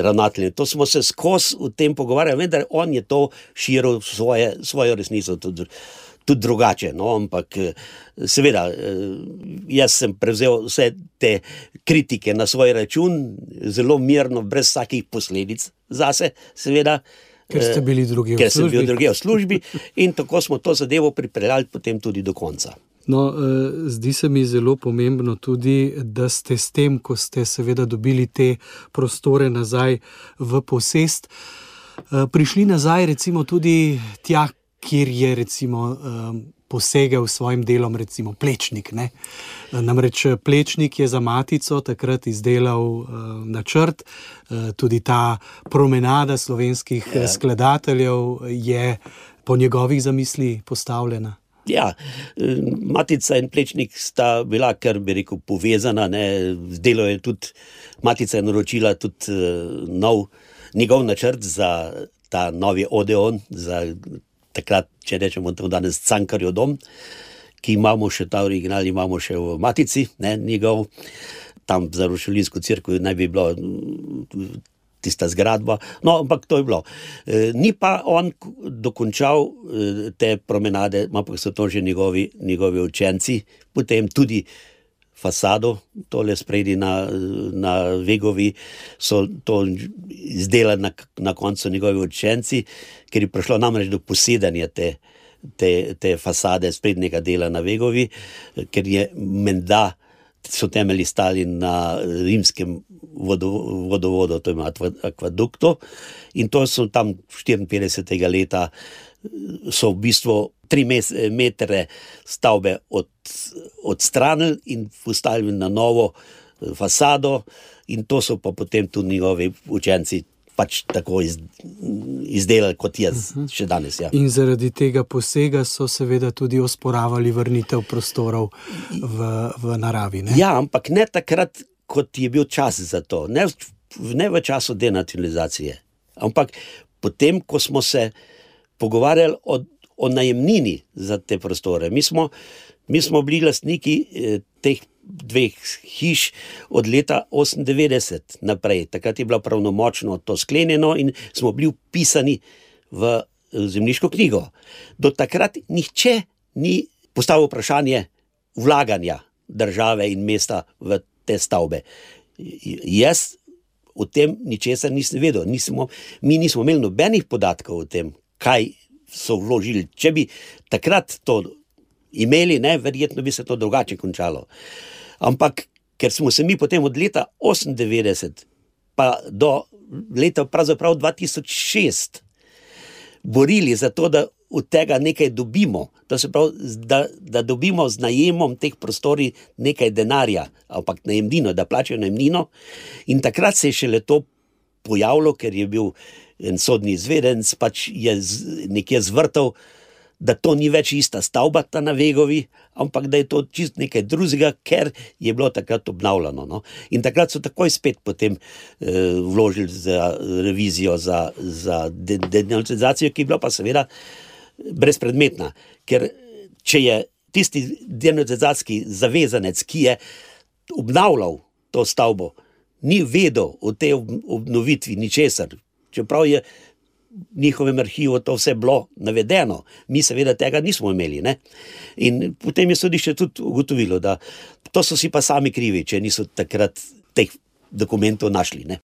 ravnateljem. To smo se skozi v tem pogovarjali, vendar on je to širil svoje, svojo resnico. Tudi, tudi drugače. No, ampak, eh, seveda, eh, jaz sem prevzel vse te kritike na svoj račun, zelo mirno, brez vsakih posledic zase, seveda. Ker ste bili drugi v službi. Ker sem bil drugi v službi in tako smo to zadevo pripeljali potem tudi do konca. No, eh, zdi se mi zelo pomembno tudi, da ste s tem, ko ste seveda dobili te prostore nazaj v posest, prišli nazaj recimo tudi tja, kjer je recimo posegel s svojim delom, recimo Plečnik. Ne? Namreč Plečnik je za Matico takrat izdelal uh, načrt, uh, tudi ta promenada slovenskih ja. skladateljev je po njegovih zamisli postavljena. Ja, Matica in Plečnik sta bila, kar bi rekel, povezana. Zdelo je tudi, Matica je naročila tudi nov, njegov načrt za ta novi Odeon, za takrat, če rečemo, da je danes Cankarjo dom, ki imamo še ta original, imamo še v Matici, ne, njegov, tam za Rušelinsko crkvo naj bi bilo tista zgradba. No, ampak to je bilo. E, ni pa on dokončal e, te promenade, ampak so to že njegovi, njegovi učenci, potem tudi. Fasado, tole spredi na, na Vegovi, so to izdelali na, na koncu njegovi učenci, ker je prišlo namreč do posedanja te, te, te fasade sprednjega dela na Vegovi, ker je menda so temelji stali na rimskem vodovodu, to je akvaduktu. In to so tam 54. leta, so v bistvu tri metre stavbe od, odstranili in postavili na novo eh, fasado, in to so pa potem tudi njegovi učenci pač tako iz, izdelali kot jaz, uh mhm. -huh. še danes. Ja. In zaradi tega posega so seveda tudi osporavali vrnitev prostorov v, v naravi. Ne? Ja, ampak ne takrat, kot je bil čas za to, ne, ne v času denacionalizacije. Ampak potem, ko smo se pogovarjali o, o najemnini za te prostore. Mi smo, mi smo bili lastniki eh, teh dveh hiš od leta 98 naprej. Takrat je bilo pravnomočno to sklenjeno in smo bili upisani v zemljiško knjigo. Do takrat nihče ni postavil vprašanje vlaganja države in mesta v te stavbe. Jaz o tem ničesar nisem vedel, nismo, mi nismo imeli nobenih podatkov o tem, kaj so vložili. Če bi takrat to imeli, ne, verjetno bi se to drugače končalo. Ampak ker smo se mi potem od leta 98 pa do leta 2006 borili za to, da od tega nekaj dobimo, da, prav, da, da dobimo z najemom teh prostorov nekaj denarja, ampak najemnino, da plačajo najemnino. In takrat se je šele to pojavilo, ker je bil en sodni izvedenc, pač je nekje zvrtal da to ni več ista stavba, ta na Vegovi, ampak da je to čist nekaj drugega, ker je bilo takrat obnavljano. No? In takrat so takoj spet potem eh, vložili za revizijo, za, za denacizacijo, ki je bila pa seveda brezpredmetna. Ker če je tisti denacizacijski zavezanec, ki je obnavljal to stavbo, ni vedel o tej obnovitvi ničesar, čeprav je njihovem arhivu to vse bilo navedeno, mi seveda tega nismo imeli. Ne? In potem je sodišče tudi ugotovilo, da to so si pa sami krivi, če niso takrat teh dokumentov našli. Ne?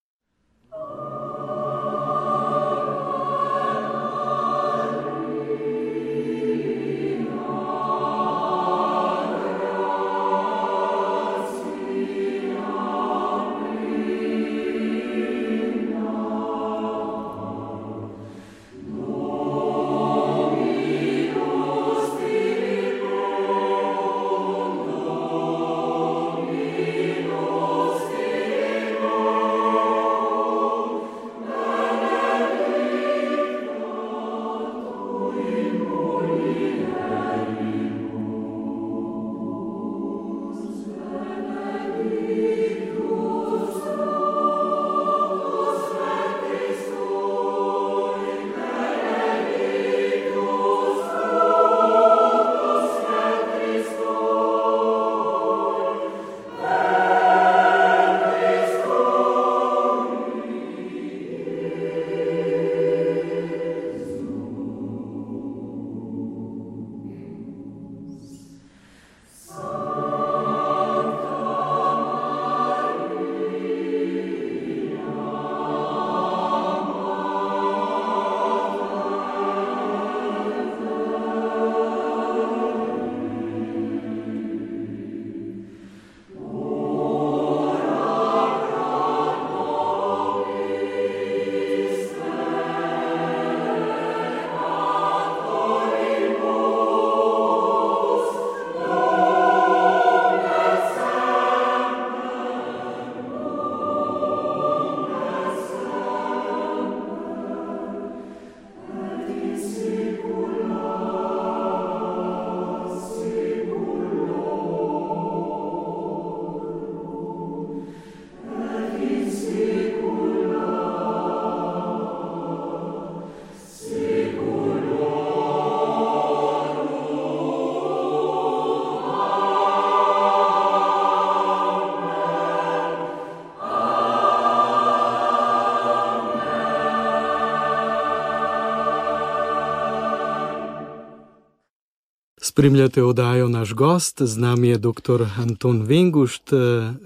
Spremljate oddajo naš gost, z nami je dr. Anton Vengušt,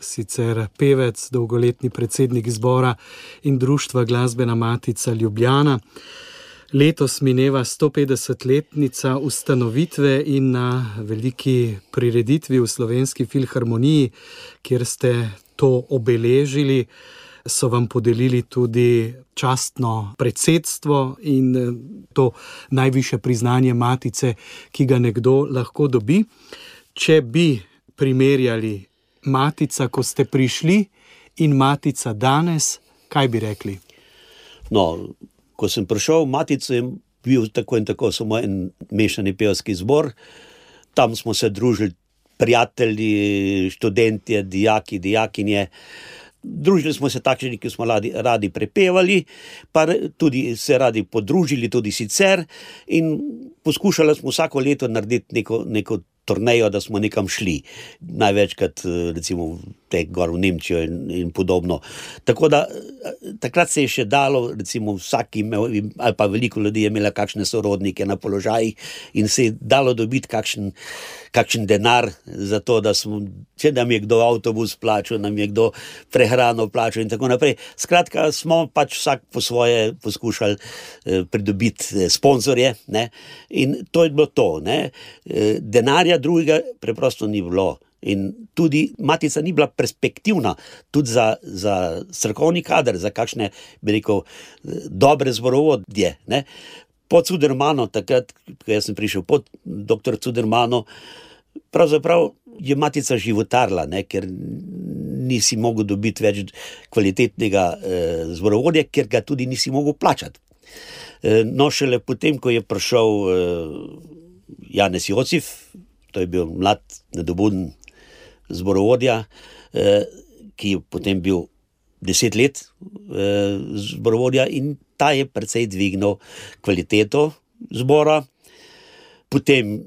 sicer pevec, dolgoletni predsednik zbora in društva Glasbena Matica Ljubljana. Letos mineva 150-letnica ustanovitve in na veliki prireditvi v Slovenski filharmoniji, kjer ste to obeležili so vam podelili tudi častno predsedstvo in eh, to najviše priznanje matice, ki ga nekdo lahko dobi. Če bi primerjali matica, ko ste prišli, in matica danes, kaj bi rekli? No, ko sem prišel v matico, je bil tako in tako samo en mešani pevski zbor. Tam smo se družili, prijatelji, študenti, dijaki, dijakinje. Družili smo se takšni, ki smo radi, radi prepevali, pa tudi se radi podružili, tudi sicer. In poskušali smo vsako leto narediti neko, neko turnejo, da smo nekam šli, največkrat recimo te gor v Nemčijo in, in podobno. Tako da takrat se je še dalo, recimo vsak imel, ali pa veliko ljudi je imelo kakšne sorodnike na položajih in se je dalo dobiti kakšen, kakšen denar za to, da smo, če nam je kdo avtobus plačal, nam je kdo prehrano plačal in tako naprej. Skratka, smo pač vsak po svoje poskušali eh, pridobiti eh, sponzorje ne? in to je bilo to. Ne? Eh, denarja drugega preprosto ni bilo. In tudi matica ni bila perspektivna, tudi za, za strokovni kader, za kakšne, bi rekel, dobre zborovodje. Ne. Po Cudermanu, takrat, ko sem prišel pod dr. Cudermanu, pravzaprav je matica životarila, ne, ker nisi mogel dobiti več kvalitetnega eh, zborovodja, ker ga tudi nisi mogel plačati. Eh, no, šele potem, ko je prišel eh, Janez Jocif, to je bil mlad, nedobuden zborovodja, eh, ki je potem bil deset let eh, zborovodja in ta je precej dvignil kvaliteto zbora. Potem,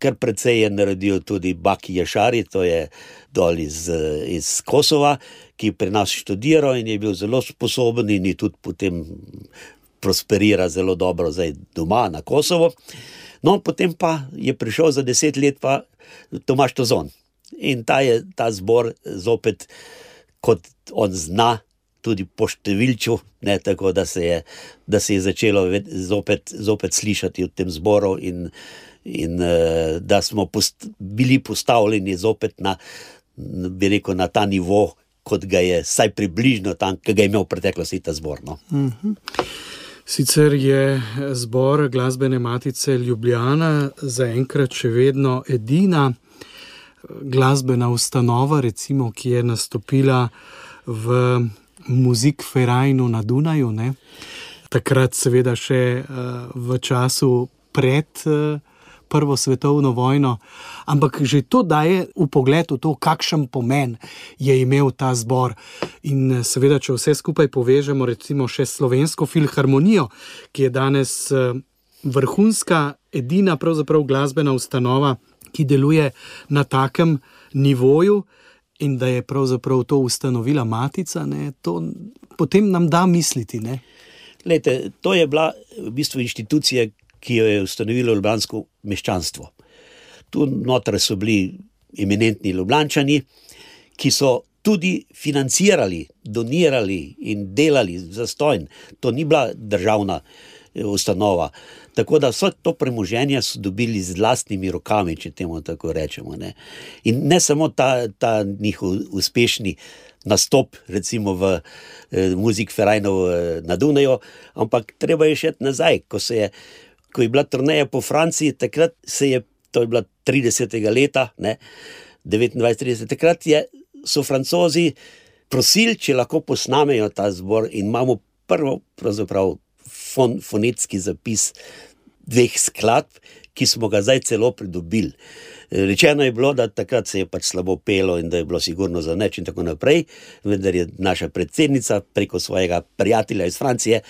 kar precej je naredil tudi Baki Jašari, to je dol iz, iz Kosova, ki je pri nas študiral in je bil zelo sposoben in je tudi potem prosperiral zelo dobro zdaj doma na Kosovo. No, potem pa je prišel za deset let pa Tomaš Tozon. In ta je ta zbor zopet, kot on zna, tudi po številču, ne, tako da se, je, da se je začelo zopet, zopet slišati v tem zboru, in, in uh, da smo post, bili postavljeni zopet na, bi rekel, na ta nivo, kot ga je, vsaj približno tam, ki ga je imel v preteklosti ta zbor. No. Uh mhm. -huh. Sicer je zbor glasbene matice Ljubljana zaenkrat še vedno edina glasbena ustanova, recimo, ki je nastopila v Musikverajnu na Dunaju, ne? takrat, seveda, še uh, v času pred uh, Prvo svetovno vojno. Ampak že to daje v pogled v to, kakšen pomen je imel ta zbor. In seveda, če vse skupaj povežemo, recimo še slovensko filharmonijo, ki je danes vrhunska, edina pravzaprav glasbena ustanova ki deluje na takem nivoju, in da je pravzaprav to ustanovila matica, ne, to potem nam da misliti. Lete, to je bila v bistvu inštitucija, ki jo je ustanovilo Ljubljansko meščanstvo. Tu noter so bili eminentni Ljubljančani, ki so tudi financirali, donirali in delali za stojn. To ni bila državna eh, ustanova. Tako da vse to premoženje so dobili z vlastnimi rokami, če temu tako rečemo. Ne. In ne samo ta, ta njihov uspešni nastop, recimo v eh, Muzik Ferajnu eh, na Dunaju, ampak treba je še nazaj. Ko, je, ko je bila turneja po Franciji, takrat se je, to je bila 30. leta, 29-30, takrat je, so francozi prosili, če lahko posnamejo ta zbor in imamo prvo, pravzaprav fon, fonetski zapis dveh skladb, ki smo ga zdaj celo pridobili. Rečeno je bilo, da takrat se je pač slabo pelo in da je bilo sigurno za neč in tako naprej, vendar je naša predsednica preko svojega prijatelja iz Francije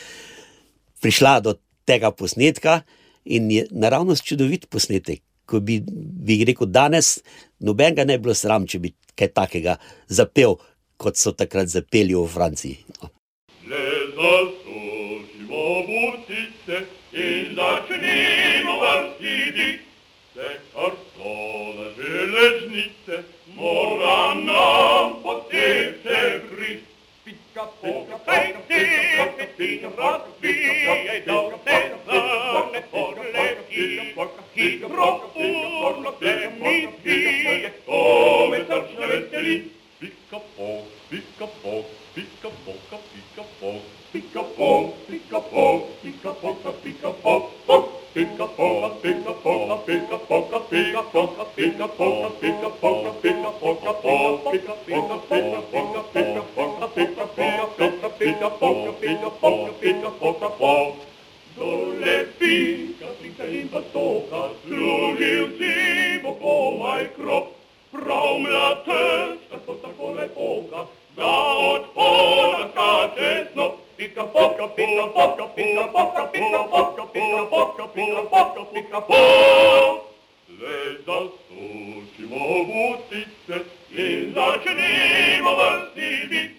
prišla do tega posnetka in je naravnost čudovit posnetek. Ko bi, bi rekel, danes noben ga ne bi bilo sram, če bi kaj takega zapel, kot so takrat zapeli v Franciji. No. in Juovusitte illa cnimu vastidi, se cartone velesnitte, mora nam potete bris. Picca poca pecca, picca poca picca poca picca poca picca poca picca poca picca poca picca poca picca Pica-pau, pica-pau, pica-poca, pica-pau, pica-poca, pica-poca, pica-poca, pica-poca, pica-poca, pica-poca, pica-poca, pica-poca, pica-poca, pica-poca, pica-poca, pica-poca, pica-poca, pica-poca, pica-poca, pau. Dole pica, pica in batoca, slugil cibo po maj krop, prom la testa, to tako lepoka, da od pola skače snop. pica poca, pica poca, pica poca, pica poca, pica poca, pica poca, pica poca. Le засушимо в утице и зачнимо въздиви.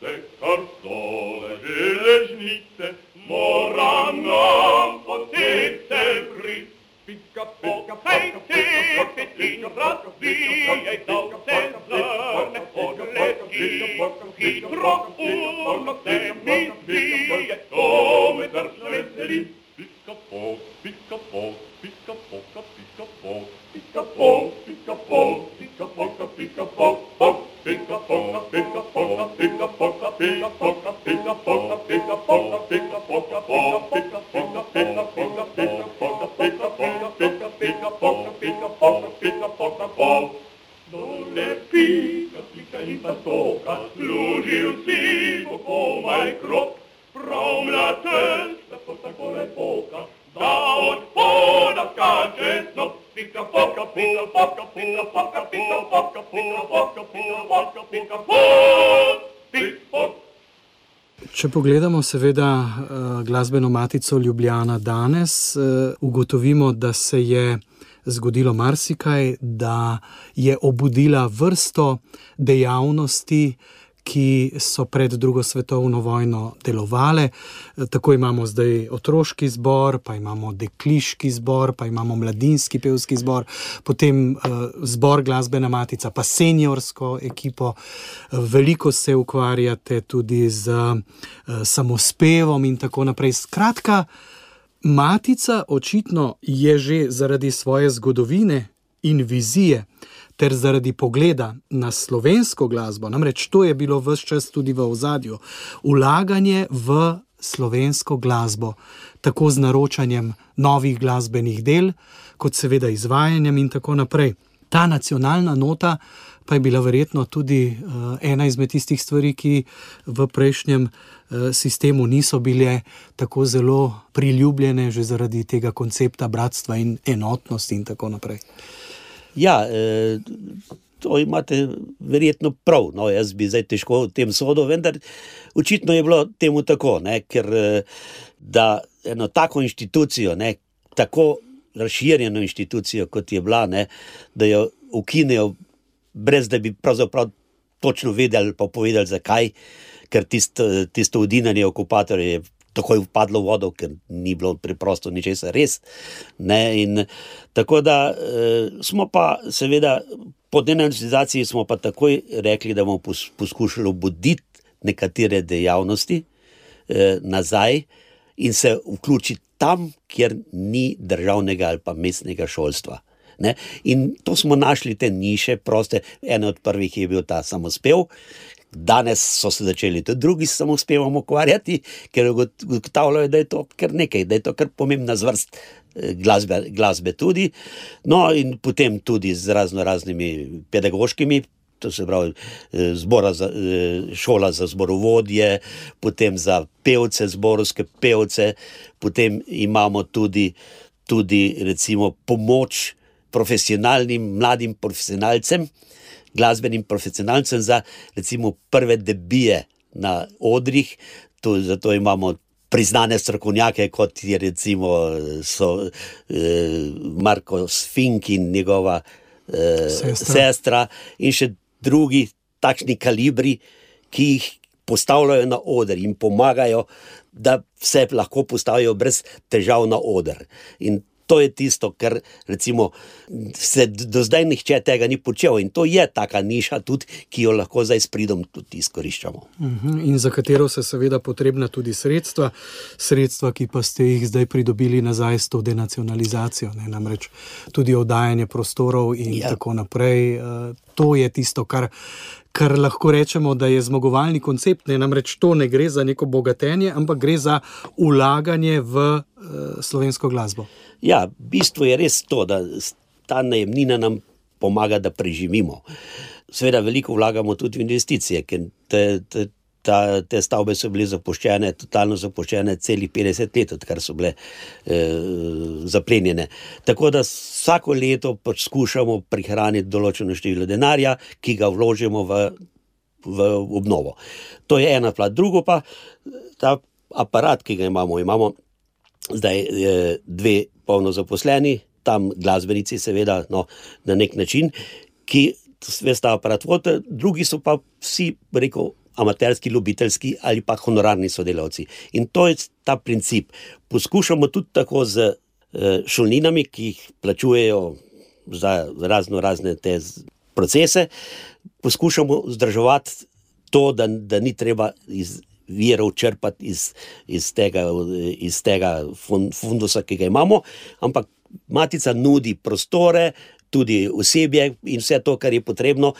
Се картоле жележнице, мора нам потице крит. Potete brit. Pika, pika, pejte, petina, razbijaj dolce zrne odleti. Hitro urno se mi zvije, to me drž veseli. Pika, pok, pika, pok, pika, poka, pika, pok. pica pão, pica pão, pica poca, pica pão, pão, pica poca, pica poca, pica poca, pica poca, pica poca, pica poca, pica poca, pão, pica poca, pica poca, pica poca, pica poca, pica pica poca, pica poca, pica poca, pão. Donde pica, pica inta toca, služil si, po moj krok, prav na testa, po tako lepoka, da od poda skače snop. Pika, poka, pika, poka, pika, poka, pika, poka, pika, poka, pika, poka, pika, pok. Pik, pok. Če pogledamo, seveda, eh, glasbeno matico Ljubljana danes, eh, ugotovimo, da se je zgodilo marsikaj, da je obudila vrsto dejavnosti, ki so pred drugo svetovno vojno delovale. Eh, Tako imamo zdaj otroški zbor, pa imamo dekliški zbor, pa imamo mladinski pevski zbor, potem uh, zbor glasbena matica, pa seniorsko ekipo. Eh, Veliko se ukvarjate tudi z uh, samospevom in tako naprej. Skratka, matica očitno je že zaradi svoje zgodovine in vizije ter zaradi pogleda na slovensko glasbo, namreč to je bilo vse čas tudi v ozadju, ulaganje v slovensko glasbo, tako z naročanjem novih glasbenih del, kot seveda izvajanjem in tako naprej. Ta nacionalna nota pa je bila verjetno tudi uh, ena izmed tistih stvari, ki v prejšnjem uh, sistemu niso bile tako zelo priljubljene, že zaradi tega koncepta bratstva in enotnosti in tako naprej. Ja, eh, to imate verjetno prav. No, jaz bi zdaj težko v tem sodel, vendar očitno je bilo temu tako, ne, ker eh, da eno tako inštitucijo, ne, tako razširjeno inštitucijo, kot je bila, ne, da jo ukinejo, brez da bi pravzaprav točno vedeli, pa povedali, zakaj, ker tisto, tisto udinanje okupatorja je takoj vpadlo v vodo, ker ni bilo preprosto ničesar res. Ne, in tako da eh, smo pa, seveda, po denacizaciji smo pa takoj rekli, da bomo pos, poskušali obuditi nekatere dejavnosti eh, nazaj in se vključiti tam, kjer ni državnega ali pa mestnega šolstva. Ne? In to smo našli te niše, proste. En od prvih je bil ta samospev. Danes so se začeli tudi drugi s samospevom ukvarjati, ker ugotavljajo, da je to kar nekaj, da je to kar pomembna zvrst eh, glasbe, glasbe tudi. No, in potem tudi z razno raznimi pedagoškimi. To se pravi, eh, za, eh, šola za zborovodje, potem za pevce, zborovske pevce, potem imamo tudi, tudi recimo, pomoč profesionalnim mladim profesionalcem, glasbenim profesionalcem za recimo prve debije na odrih. To, zato imamo priznane strokovnjake, kot je recimo so, eh, Marko Sfink in njegova eh, Sestra. sestra, in še drugi takšni kalibri, ki jih postavljajo na oder in pomagajo, da se lahko postavijo brez težav na oder. In to je tisto, kar recimo, se do zdaj nihče tega ni počel. In to je taka niša, tudi, ki jo lahko zdaj s pridom tudi izkoriščamo. Mhm, in za katero se seveda potrebna tudi sredstva, sredstva, ki pa ste jih zdaj pridobili nazaj s to denacionalizacijo, ne? namreč tudi oddajanje prostorov in ja. tako naprej. Eh, to je tisto, kar kar lahko rečemo, da je zmagovalni koncept. Ne? Namreč to ne gre za neko bogatenje, ampak gre za ulaganje v uh, slovensko glasbo. Ja, bistvo je res to, da ta najemnina nam pomaga, da preživimo. Seveda, veliko vlagamo tudi v investicije, ker te, te, ta, te stavbe so bile zapuščene, totalno zapuščene, celih 50 let, odkar so bile eh, zaplenjene. Tako da vsako leto pač skušamo prihraniti določeno število denarja, ki ga vložimo v, v obnovo. To je ena plat. Drugo pa ta aparat, ki ga imamo. Imamo zdaj eh, dve polno zaposleni, tam glasbenici, seveda, no, na nek način. Ki vse ta aparat drugi so pa vsi, rekel, amaterski, ljubiteljski ali pa honorarni sodelavci. In to je ta princip. Poskušamo tudi tako z eh, šolninami, ki jih plačujejo za razno razne te procese, poskušamo vzdrževati to, da, da ni treba iz virov črpati iz, iz tega, iz tega fundusa, ki ga imamo, ampak matica nudi prostore, tudi osebje in vse to, kar je potrebno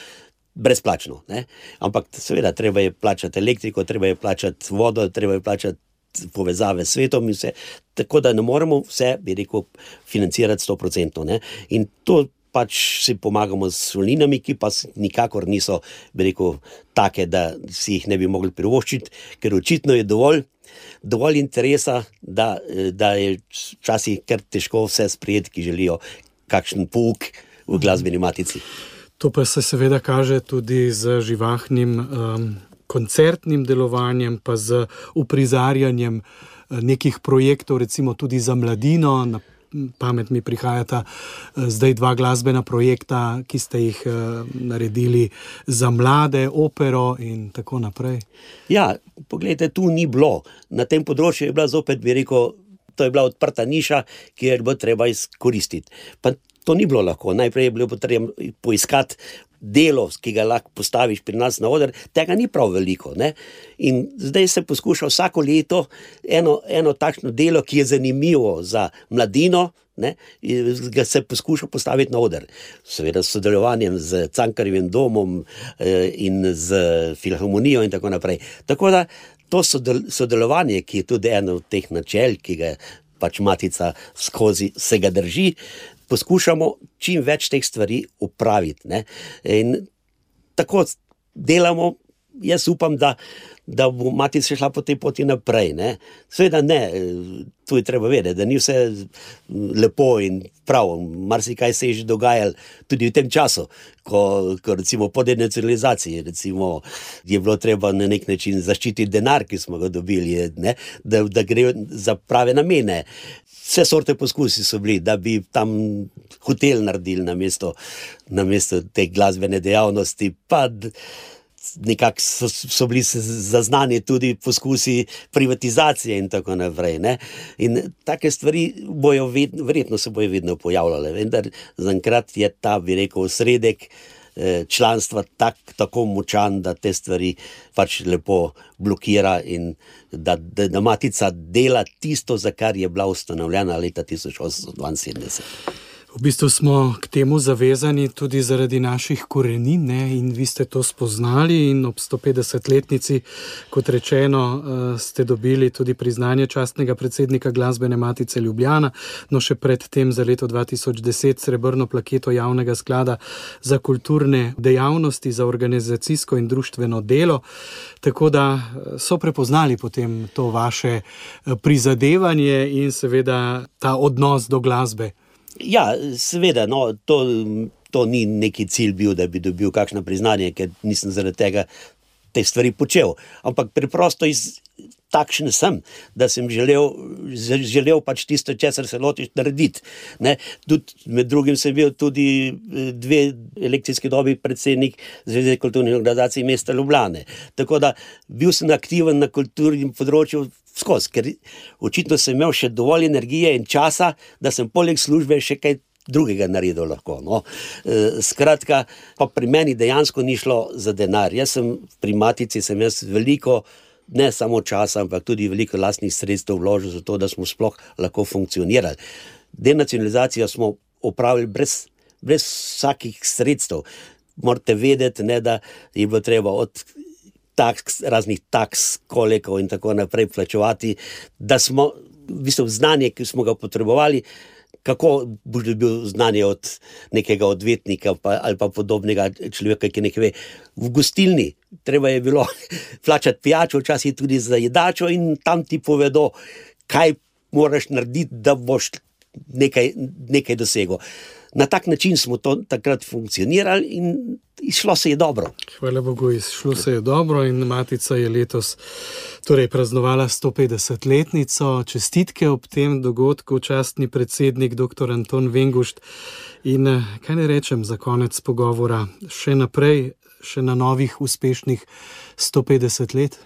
brezplačno. Ne? Ampak, seveda, treba je plačati elektriko, treba je plačati vodo, treba je plačati povezave s svetom in vse. Tako da ne moremo vse, bi rekel, financirati sto procentno. In to pač si pomagamo s solinami, ki pa nikakor niso, bi rekel, take, da si jih ne bi mogli privoščiti, ker očitno je dovolj. Dovolj interesa, da, da je včasih kar težko vse sprijeti, ki želijo kakšen pouk v glasbeni matici. To pa se seveda kaže tudi z živahnim um, koncertnim delovanjem, pa z uprizarjanjem uh, nekih projektov, recimo tudi za mladino. Na pamet mi prihajata uh, zdaj dva glasbena projekta, ki ste jih uh, naredili za mlade, opero in tako naprej. Ja, pogledajte, tu ni bilo. Na tem področju je bila zopet, bi rekel. To je bila odprta niša, ki je bilo treba izkoristiti. Pa To ni bilo lahko. Najprej je bilo potrebno poiskati delo, ki ga lahko postaviš pri nas na oder, tega ni prav veliko. Ne? In zdaj se poskuša vsako leto eno, eno takšno delo, ki je zanimivo za mladino. Ne, ga se poskuša postaviti na oder, seveda s sodelovanjem z Cankarjevim domom eh, in z filharmonijo, in tako naprej. Tako da to sodelovanje, ki je tudi eno od teh načel, ki ga pač matica skozi se ga drži, poskušamo čim več teh stvari upraviti. Ne? In tako delamo, jaz upam, da, da bo matica šla po tej poti naprej. Ne? Sveda ne, tu je treba vedeti, da ni vse lepo in prav. Marsikaj se je že dogajalo tudi v tem času, ko, ko recimo po denacionalizaciji recimo, je bilo treba na nek način zaščititi denar, ki smo ga dobili, ne? da, da gre za prave namene vse sorte poskusi so bili, da bi tam hotel naredili na mesto, na mesto te glasbene dejavnosti. Pa nekako so, so bili zaznani tudi poskusi privatizacije in tako naprej. Ne? In take stvari bojo vedno, verjetno se bojo vedno pojavljale, vendar zaenkrat je ta, bi rekel, sredek. Eh, članstva tak, tako močan, da te stvari pač lepo blokira in da, da, da matica dela tisto, za kar je bila ustanovljena leta 1872. V bistvu smo k temu zavezani tudi zaradi naših korenin ne? in vi ste to spoznali in ob 150-letnici, kot rečeno, eh, ste dobili tudi priznanje častnega predsednika glasbene matice Ljubljana, no še predtem za leto 2010 srebrno plaketo javnega sklada za kulturne dejavnosti, za organizacijsko in društveno delo. Tako da eh, so prepoznali potem to vaše eh, prizadevanje in seveda ta odnos do glasbe. Ja, seveda, no, to, to ni neki cilj bil, da bi dobil kakšno priznanje, ker nisem zaradi tega te stvari počel. Ampak preprosto iz takšen sem, da sem želel, želel pač tisto, česar se lotiš narediti. Tud, med drugim sem bil tudi eh, dve elektrijski dobi predsednik Zveze kulturnih organizacij mesta Ljubljane. Tako da bil sem aktiven na kulturnem področju skozi, ker očitno sem imel še dovolj energije in časa, da sem poleg službe še kaj drugega naredil. Lahko, no. e, skratka, pa pri meni dejansko ni šlo za denar. Jaz sem pri Matici sem jaz veliko. Ne samo časa, ampak tudi veliko lastnih sredstev vložil, zato da smo sploh lahko funkcionirali. Denacionalizacijo smo opravili brez, brez vsakih sredstev. Morate vedeti, ne, da je bilo treba od taks, raznih taks, kolekov in tako naprej plačevati, da smo v bistvu znanje, ki smo ga potrebovali. Kako boš dobil znanje od nekega odvetnika pa, ali pa podobnega človeka, ki nekaj ve? V gostilni, treba je bilo plačati pijačo, včasih tudi za jedačo, in tam ti povedo, kaj moraš narediti, da boš nekaj, nekaj dosegel. Na tak način smo to takrat funkcionirali in išlo se je dobro. Hvala Bogu, išlo se je dobro in Matica je letos torej, praznovala 150-letnico. Čestitke ob tem dogodku, častni predsednik dr. Anton Vengušt. In kaj ne rečem za konec pogovora, še naprej, še na novih uspešnih 150 let?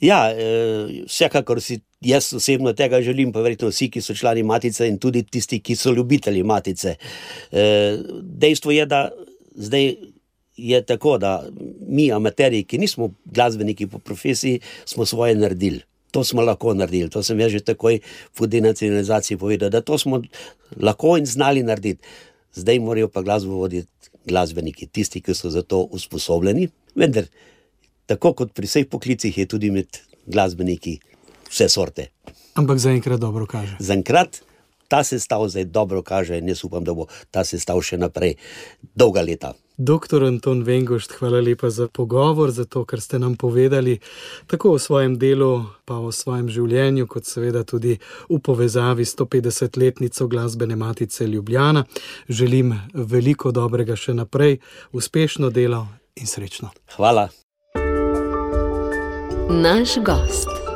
Ja, e, vsekakor si jaz osebno tega želim, pa verjetno vsi, ki so člani matice in tudi tisti, ki so ljubitelji matice. E, dejstvo je, da zdaj je tako, da mi, amateri, ki nismo glasbeniki po profesiji, smo svoje naredili. To smo lahko naredili, to sem jaz že takoj po denacionalizaciji povedal, da to smo lahko in znali narediti. Zdaj morajo pa glasbo voditi glasbeniki, tisti, ki so za to usposobljeni. Vendar tako kot pri vseh poklicih, je tudi med glasbeniki vse sorte. Ampak zaenkrat dobro kaže. Zaenkrat ta sestav zdaj dobro kaže in jaz upam, da bo ta sestav še naprej dolga leta. Doktor Anton Vengošt, hvala lepa za pogovor, za to, kar ste nam povedali, tako o svojem delu, pa o svojem življenju, kot seveda tudi v povezavi s 150-letnico glasbene matice Ljubljana. Želim veliko dobrega še naprej, uspešno delo in srečno. Hvala. Naš gost.